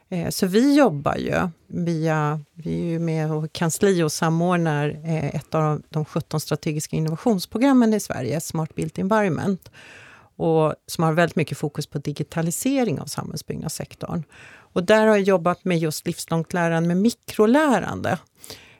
C: Eh, så vi jobbar ju via, vi är ju med och kansli och samordnar eh, ett av de 17 strategiska innovationsprogrammen i Sverige, Smart Built Environment, och som har väldigt mycket fokus på digitalisering av samhällsbyggnadssektorn. Och där har jag jobbat med just livslångt lärande med mikrolärande,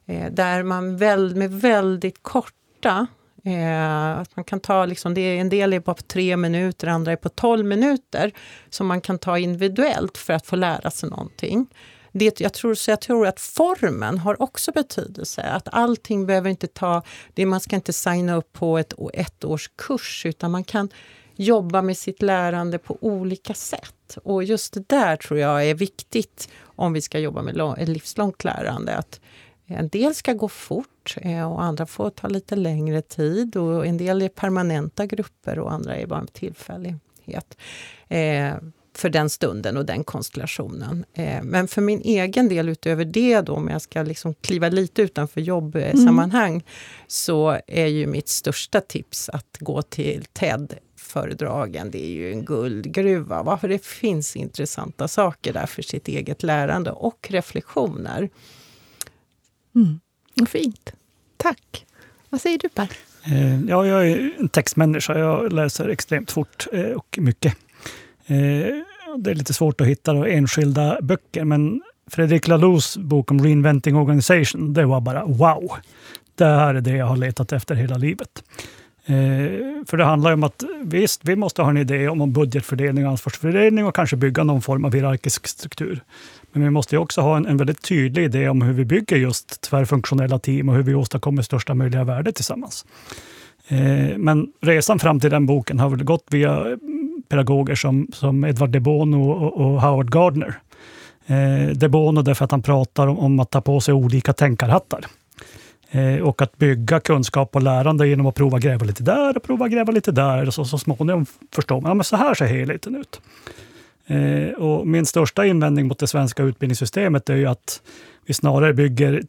C: eh, där man med väldigt korta Eh, att man kan ta, liksom, det är, en del är på tre minuter, andra är på tolv minuter, som man kan ta individuellt för att få lära sig någonting. Det, jag, tror, så jag tror att formen har också betydelse. Att allting behöver inte ta... Det, man ska inte signa upp på ett ettårskurs utan man kan jobba med sitt lärande på olika sätt. Och just det där tror jag är viktigt om vi ska jobba med livslångt lärande. Att en del ska gå fort eh, och andra får ta lite längre tid. Och en del är permanenta grupper och andra är bara en tillfällighet. Eh, för den stunden och den konstellationen. Eh, men för min egen del utöver det då, om jag ska liksom kliva lite utanför jobbsammanhang, mm. så är ju mitt största tips att gå till TED föredragen, det är ju en guldgruva. Varför det finns intressanta saker där för sitt eget lärande och reflektioner.
A: Mm. Fint. Tack. Vad säger du Per?
B: Eh, ja, jag är en textmänniska. Jag läser extremt fort eh, och mycket. Eh, det är lite svårt att hitta enskilda böcker, men Fredrik Lalous bok om Reinventing Organization, det var bara wow. Det här är det jag har letat efter hela livet. Eh, för det handlar om att visst, vi måste ha en idé om budgetfördelning och ansvarsfördelning och kanske bygga någon form av hierarkisk struktur. Men vi måste också ha en, en väldigt tydlig idé om hur vi bygger just tvärfunktionella team och hur vi åstadkommer största möjliga värde tillsammans. Eh, men resan fram till den boken har väl gått via pedagoger som, som Edward de Bono och, och Howard Gardner. Eh, de Bono därför att han pratar om, om att ta på sig olika tänkarhattar. Eh, och att bygga kunskap och lärande genom att prova gräva lite där och prova gräva lite där. Och så, så småningom förstår man att ja, så här ser helheten ut. Eh, och min största invändning mot det svenska utbildningssystemet är ju att vi snarare bygger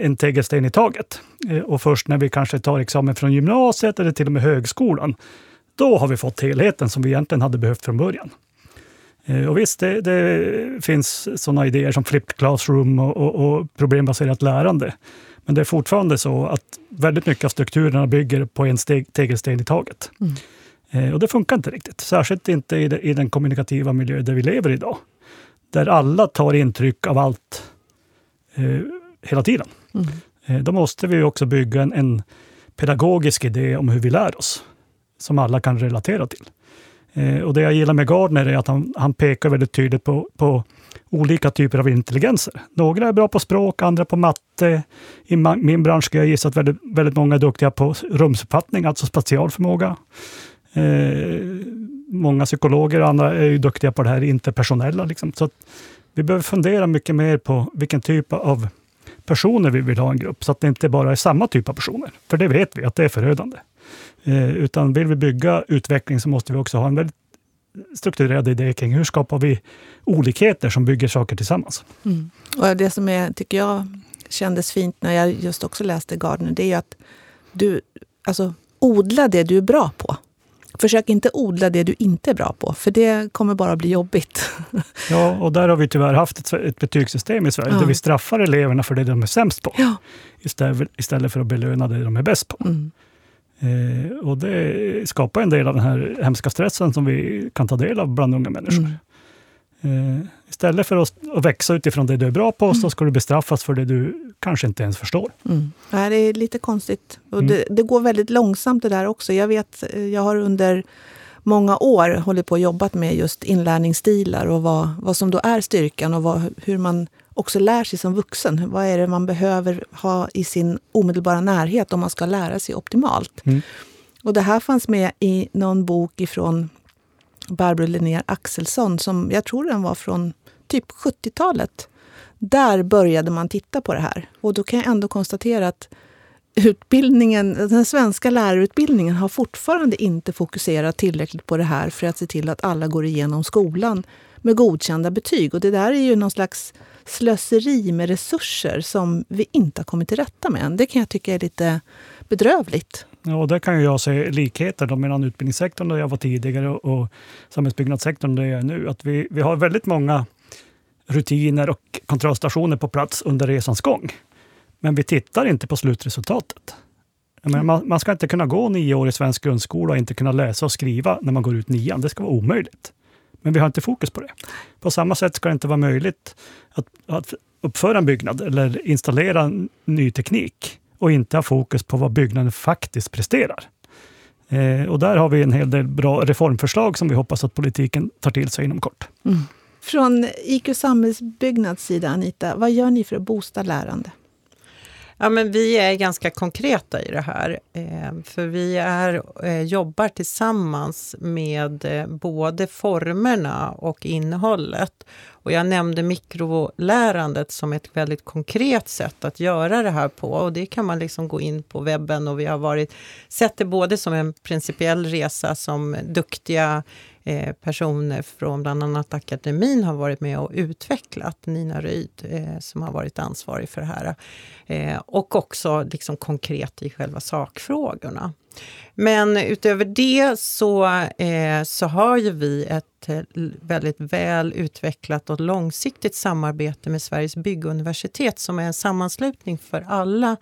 B: en tegelsten i taget. Eh, och först när vi kanske tar examen från gymnasiet eller till och med högskolan, då har vi fått helheten som vi egentligen hade behövt från början. Och visst, det, det finns sådana idéer som flipped classroom och, och, och, problembaserat lärande. Men det är fortfarande så att väldigt mycket av strukturerna bygger på en steg, tegelsten i taget. Mm. Eh, och det funkar inte riktigt, särskilt inte i, i den kommunikativa miljö där vi lever idag. Där alla tar intryck av allt eh, hela tiden. Mm. Eh, då måste vi också bygga en, en, pedagogisk idé om hur vi lär oss, som alla kan relatera till. Eh, och Det jag gillar med Gardner är att han, han pekar väldigt tydligt på, på olika typer av intelligenser. Några är bra på språk, andra på matte. I min bransch skulle jag gissa att väldigt, väldigt många är duktiga på rumsuppfattning, alltså spatial förmåga. Eh, många psykologer och andra är ju duktiga på det här interpersonella. Liksom. Så vi behöver fundera mycket mer på vilken typ av personer vi vill ha i en grupp, så att det inte bara är samma typ av personer. För det vet vi att det är förödande. Eh, utan vill vi bygga utveckling så måste vi också ha en väldigt strukturerad idé kring hur skapar vi olikheter som bygger saker tillsammans.
A: Mm. Och det som är, tycker jag kändes fint när jag just också läste Gardner, det är att du alltså, odla det du är bra på. Försök inte odla det du inte är bra på, för det kommer bara bli jobbigt.
B: Ja, och där har vi tyvärr haft ett, ett betygssystem i Sverige, ja. där vi straffar eleverna för det de är sämst på, ja. istället, istället för att belöna det de är bäst på. Mm. Eh, och det skapar en del av den här hemska stressen som vi kan ta del av bland unga människor. Mm. Eh, istället för att, att, växa utifrån det du är bra på, mm. så ska du bestraffas för det du kanske inte ens förstår.
A: Mm. det är lite konstigt. Och mm. det, det, går väldigt långsamt det där också. Jag vet, jag har under många år hållit på och jobbat med just inlärningsstilar och vad, vad som då är styrkan och vad, hur man också lär sig som vuxen. Vad är det man behöver ha i sin omedelbara närhet om man ska lära sig optimalt? Mm. Och det här fanns med i någon bok ifrån Barbro Linnér Axelsson, som jag tror den var från typ 70-talet. Där började man titta på det här. Och då kan jag ändå konstatera att utbildningen, den svenska lärarutbildningen har fortfarande inte fokuserat tillräckligt på det här för att se till att alla går igenom skolan med godkända betyg. Och det där är ju någon slags slöseri med resurser som vi inte har kommit till rätta med än. Det kan jag tycka är lite bedrövligt.
B: Ja, och där kan jag se likheter då mellan utbildningssektorn där jag var tidigare och samhällsbyggnadssektorn där jag är nu. Att vi, vi har väldigt många rutiner och kontrollstationer på plats under resans gång. Men vi tittar inte på slutresultatet. Man, man, ska inte kunna gå nio år i svensk grundskola och inte kunna läsa och skriva när man går ut nian. Det ska vara omöjligt. Men vi har inte fokus på det. På samma sätt ska det inte vara möjligt att, att uppföra en byggnad eller installera ny teknik och inte ha fokus på vad byggnaden faktiskt presterar. Eh, och där har vi en hel del bra reformförslag som vi hoppas att politiken tar till sig inom kort. Mm.
A: Från IQ Samhällsbyggnads sida, Anita, vad gör ni för att boosta lärande?
C: Ja, men vi är ganska konkreta i det här. Eh, för vi är, eh, jobbar tillsammans med eh, både formerna och innehållet. Och jag nämnde mikrolärandet som ett väldigt konkret sätt att göra det här på. Och det kan man liksom gå in på webben och vi har varit, sett det både som en principiell resa som duktiga eh, personer från bland annat akademin har varit med och utvecklat. Nina Ryd eh, som har varit ansvarig för det här. Eh, och också liksom konkret i själva sakfrågorna. Men utöver det så, eh, så har ju vi ett eh, väldigt väl utvecklat och långsiktigt samarbete med Sveriges bygguniversitet som är en sammanslutning för alla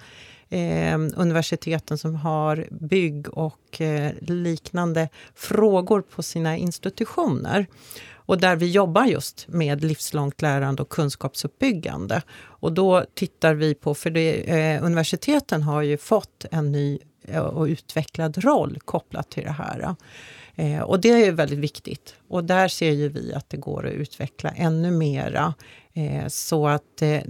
C: eh, universiteten som har bygg och eh, liknande frågor på sina institutioner. Och där vi jobbar just med livslångt lärande och kunskapsuppbyggande. Och då tittar vi på, för det, eh, universiteten har ju fått en ny eh, och utvecklad roll kopplat till det här. Eh, och det är ju väldigt viktigt. Och där ser ju vi att det går att utveckla ännu mera. Eh, så att eh,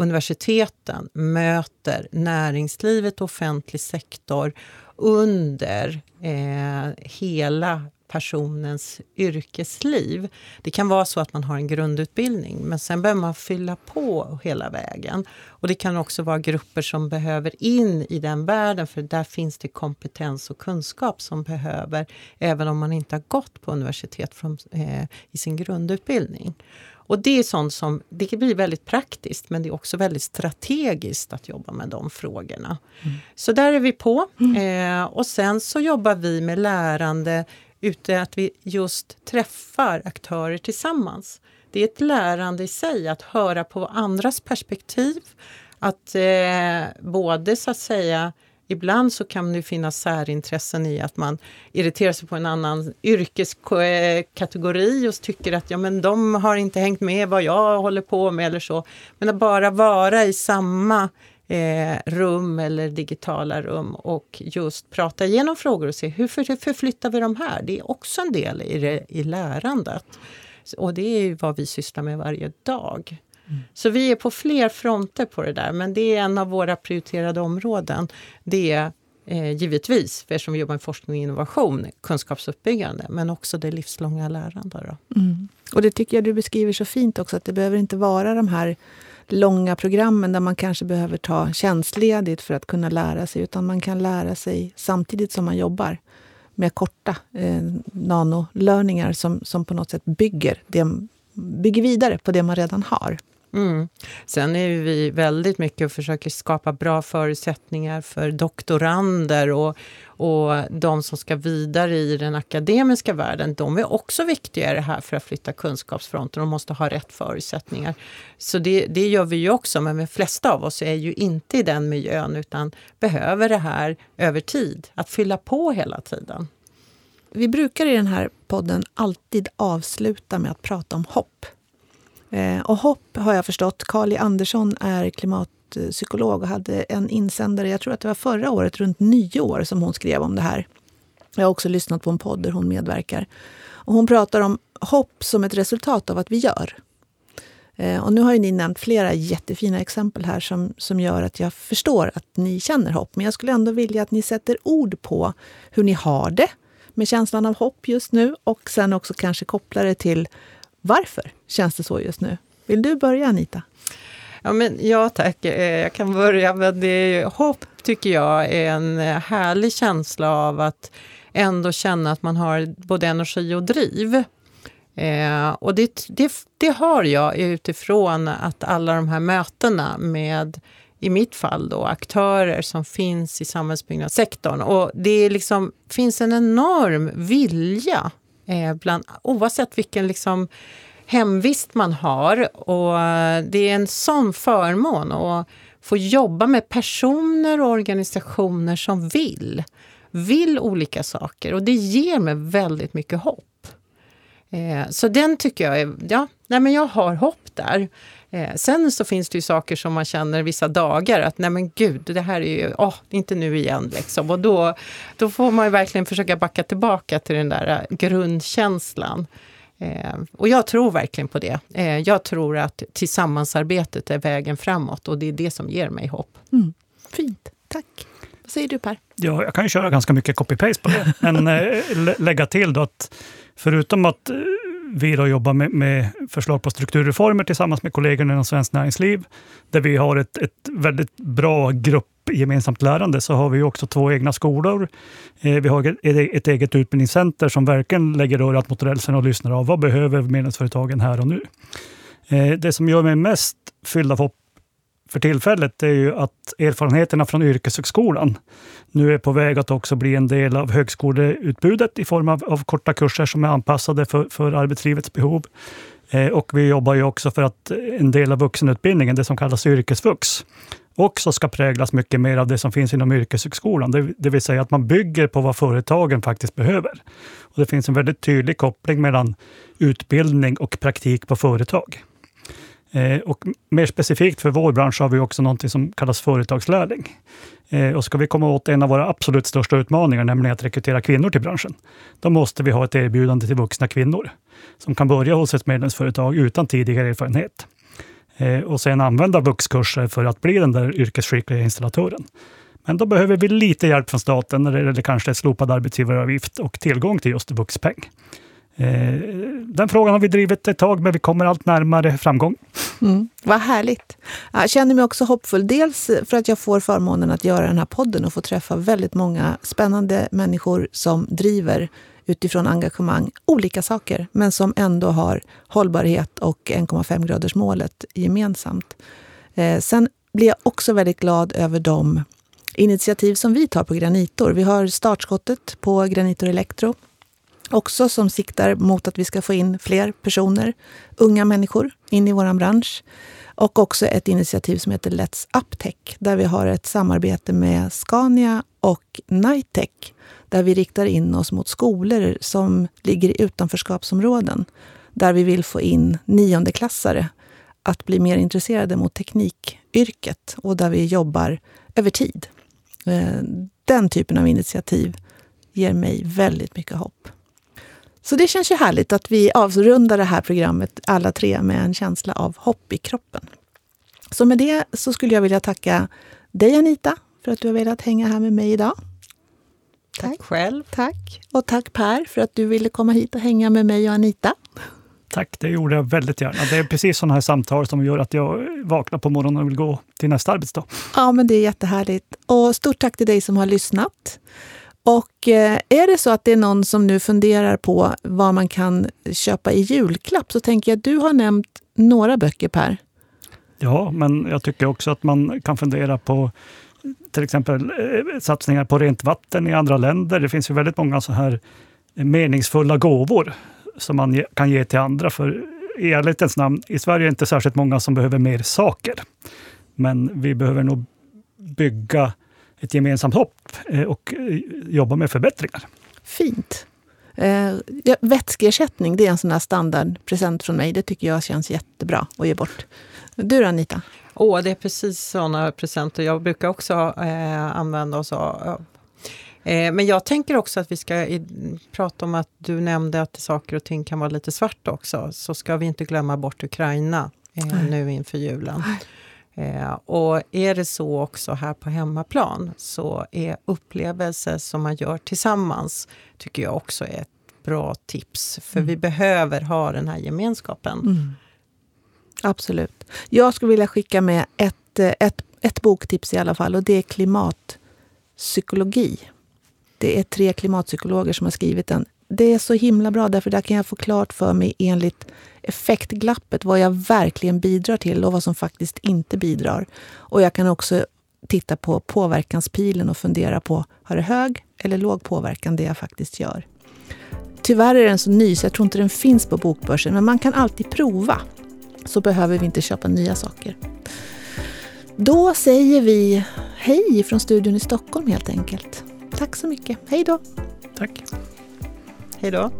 C: universiteten möter näringslivet och offentlig sektor under eh, hela personens yrkesliv. Det kan vara så att man har en grundutbildning men sen behöver man fylla på hela vägen. Och Det kan också vara grupper som behöver in i den världen för där finns det kompetens och kunskap som behöver även om man inte har gått på universitet från, eh, i sin grundutbildning. Och det är sånt som det blir väldigt praktiskt men det är också väldigt strategiskt att jobba med de frågorna. Mm. Så där är vi på. Mm. Eh, och sen så jobbar vi med lärande ute att vi just träffar aktörer tillsammans. Det är ett lärande i sig att höra på andras perspektiv. Att eh, både så att säga Ibland så kan det finnas särintressen i att man irriterar sig på en annan yrkeskategori och tycker att ja, men de har inte hängt med vad jag håller på med eller så. Men att bara vara i samma eh, rum eller digitala rum och just prata igenom frågor och se hur förflyttar vi de här? Det är också en del i, det, i lärandet. Och det är vad vi sysslar med varje dag. Så vi är på fler fronter på det där, men det är en av våra prioriterade områden. Det är eh, givetvis, för eftersom vi jobbar med forskning och innovation, kunskapsuppbyggande, men också det livslånga lärandet. Mm.
A: Och det tycker jag du beskriver så fint också, att det behöver inte vara de här långa programmen där man kanske behöver ta tjänstledigt för att kunna lära sig, utan man kan lära sig samtidigt som man jobbar. med korta eh, nanolörningar som, som på något sätt bygger, det, bygger vidare på det man redan har.
C: Mm. Sen är vi väldigt mycket och försöker skapa bra förutsättningar för doktorander och, och de som ska vidare i den akademiska världen. De är också viktiga i det här för att flytta kunskapsfronten. De måste ha rätt förutsättningar. Så det, det gör vi ju också, men de flesta av oss är ju inte i den miljön utan behöver det här över tid, att fylla på hela tiden.
A: Vi brukar i den här podden alltid avsluta med att prata om hopp. Eh, och hopp har jag förstått. Carly e. Andersson är klimatpsykolog och hade en insändare, jag tror att det var förra året, runt nyår, som hon skrev om det här. Jag har också lyssnat på en podd där hon medverkar. Och hon pratar om hopp som ett resultat av att vi gör. Eh, och nu har ju ni nämnt flera jättefina exempel här som, som gör att jag förstår att ni känner hopp. Men jag skulle ändå vilja att ni sätter ord på hur ni har det med känslan av hopp just nu och sen också kanske kopplar det till varför känns det så just nu? Vill du börja Anita?
C: Ja, men, ja tack, eh, jag kan börja. med det hopp tycker jag är en eh, härlig känsla av att ändå känna att man har både energi och driv. Eh, och det, det, det, har jag utifrån att alla de här mötena med, i mitt fall då, aktörer som finns i samhällsbyggnadssektorn. Och det liksom, finns en enorm vilja eh, bland, oavsett vilken liksom hemvist man har. Och det är en sån förmån att få jobba med personer och organisationer som vill. Vill olika saker och det ger mig väldigt mycket hopp. Eh, så den tycker jag är, ja, nej men jag har hopp där. Eh, sen så finns det ju saker som man känner vissa dagar att nej men gud, det här är ju, åh, inte nu igen liksom. Och då, då får man ju verkligen försöka backa tillbaka till den där eh, grundkänslan. Eh, och jag tror verkligen på det. Eh, jag tror att tillsammansarbetet är vägen framåt och det är det som ger mig hopp.
A: Mm. Fint, tack. Vad säger du Per?
B: Ja, jag kan ju köra ganska mycket copy-paste på det. Men äh, lägga till då att förutom att vi då jobbar med, med, förslag på strukturreformer tillsammans med kollegorna inom Svenskt Näringsliv, där vi har ett, ett väldigt bra grupp gemensamt lärande, så har vi också två egna skolor. Eh, vi har ett, ett eget utbildningscenter som verkligen lägger örat mot rälsen och lyssnar av vad behöver medlemsföretagen här och nu. Eh, det som gör mig mest fylld av hopp för tillfället är ju att erfarenheterna från yrkeshögskolan nu är på väg att också bli en del av högskoleutbudet i form av, av korta kurser som är anpassade för, för arbetslivets behov. Eh, och vi jobbar ju också för att en del av vuxenutbildningen, det som kallas yrkesvux, också ska präglas mycket mer av det som finns inom yrkeshögskolan. Det, det vill säga att man bygger på vad företagen faktiskt behöver. Och det finns en väldigt tydlig koppling mellan utbildning och praktik på företag. Eh, och mer specifikt för vår bransch har vi också något som kallas företagslärling. Eh, och ska vi komma åt en av våra absolut största utmaningar, nämligen att rekrytera kvinnor till branschen, då måste vi ha ett erbjudande till vuxna kvinnor som kan börja hos ett medlemsföretag utan tidigare erfarenhet eh, och sen använda vuxkurser för att bli den där yrkesskickliga installatören. Men då behöver vi lite hjälp från staten, eller kanske slopad arbetsgivaravgift och tillgång till just vuxpeng. Eh, den frågan har vi drivit ett tag, men vi kommer allt närmare framgång.
A: Mm, vad härligt. Jag känner mig också hoppfull. Dels för att jag får förmånen att göra den här podden och få träffa väldigt många spännande människor som driver utifrån engagemang olika saker, men som ändå har hållbarhet och 1,5-gradersmålet gemensamt. Eh, sen blir jag också väldigt glad över de initiativ som vi tar på Granitor. Vi har startskottet på Granitor Elektro också som siktar mot att vi ska få in fler personer, unga människor, in i vår bransch. Och också ett initiativ som heter Let's Uptech, där vi har ett samarbete med Scania och Nitech, där vi riktar in oss mot skolor som ligger i utanförskapsområden, där vi vill få in niondeklassare att bli mer intresserade mot teknikyrket och där vi jobbar över tid. Eh, den typen av initiativ ger mig väldigt mycket hopp. Så det känns ju härligt att vi avrundar det här programmet alla tre med en känsla av hopp i kroppen. Så med det så skulle jag vilja tacka dig Anita för att du har velat hänga här med mig idag.
C: Tack, tack själv.
A: Tack. Och tack Per för att du ville komma hit och hänga med mig och Anita.
B: Tack, det gjorde jag väldigt gärna. Det är precis sådana här samtal som gör att jag vaknar på morgonen och vill gå till nästa arbetsdag.
A: Ja, men det är jättehärligt. Och stort tack till dig som har lyssnat. Och eh, är det så att det är någon som nu funderar på vad man kan köpa i julklapp så tänker jag att du har nämnt några böcker Per.
B: Ja, men jag tycker också att man kan fundera på till exempel eh, satsningar på rent vatten i andra länder. Det finns ju väldigt många så här meningsfulla gåvor som man kan ge till andra. För i ärlighetens namn, i Sverige är det inte särskilt många som behöver mer saker. Men vi behöver nog bygga ett gemensamt hopp eh, och eh, jobba med förbättringar.
A: Fint. Eh, vätskeersättning, det är en sån här standardpresent från mig. Det tycker jag känns jättebra att ge bort. Du då Anita?
C: Åh, det är precis såna presenter jag brukar också eh, använda oss av. Eh, men jag tänker också att vi ska i, prata om att du nämnde att saker och ting kan vara lite svart också. Så ska vi inte glömma bort Ukraina eh, nu inför julen. Eh, och är det så också här på hemmaplan så är upplevelser som man gör tillsammans tycker jag också är ett bra tips. För mm. vi behöver ha den här gemenskapen. Mm.
A: Absolut. Jag skulle vilja skicka med ett, eh, ett, ett boktips i alla fall och det är klimatpsykologi. Det är tre klimatpsykologer som har skrivit den. Det är så himla bra därför där kan jag få klart för mig enligt effektglappet vad jag verkligen bidrar till och vad som faktiskt inte bidrar. Och jag kan också titta på påverkanspilen och fundera på, har det hög eller låg påverkan det jag faktiskt gör? Tyvärr är den så ny så jag tror inte den finns på bokbörsen, men man kan alltid prova. Så behöver vi inte köpa nya saker. Då säger vi hej från studion i Stockholm helt enkelt. Tack så mycket. Hej då!
B: Tack.
C: Hej då.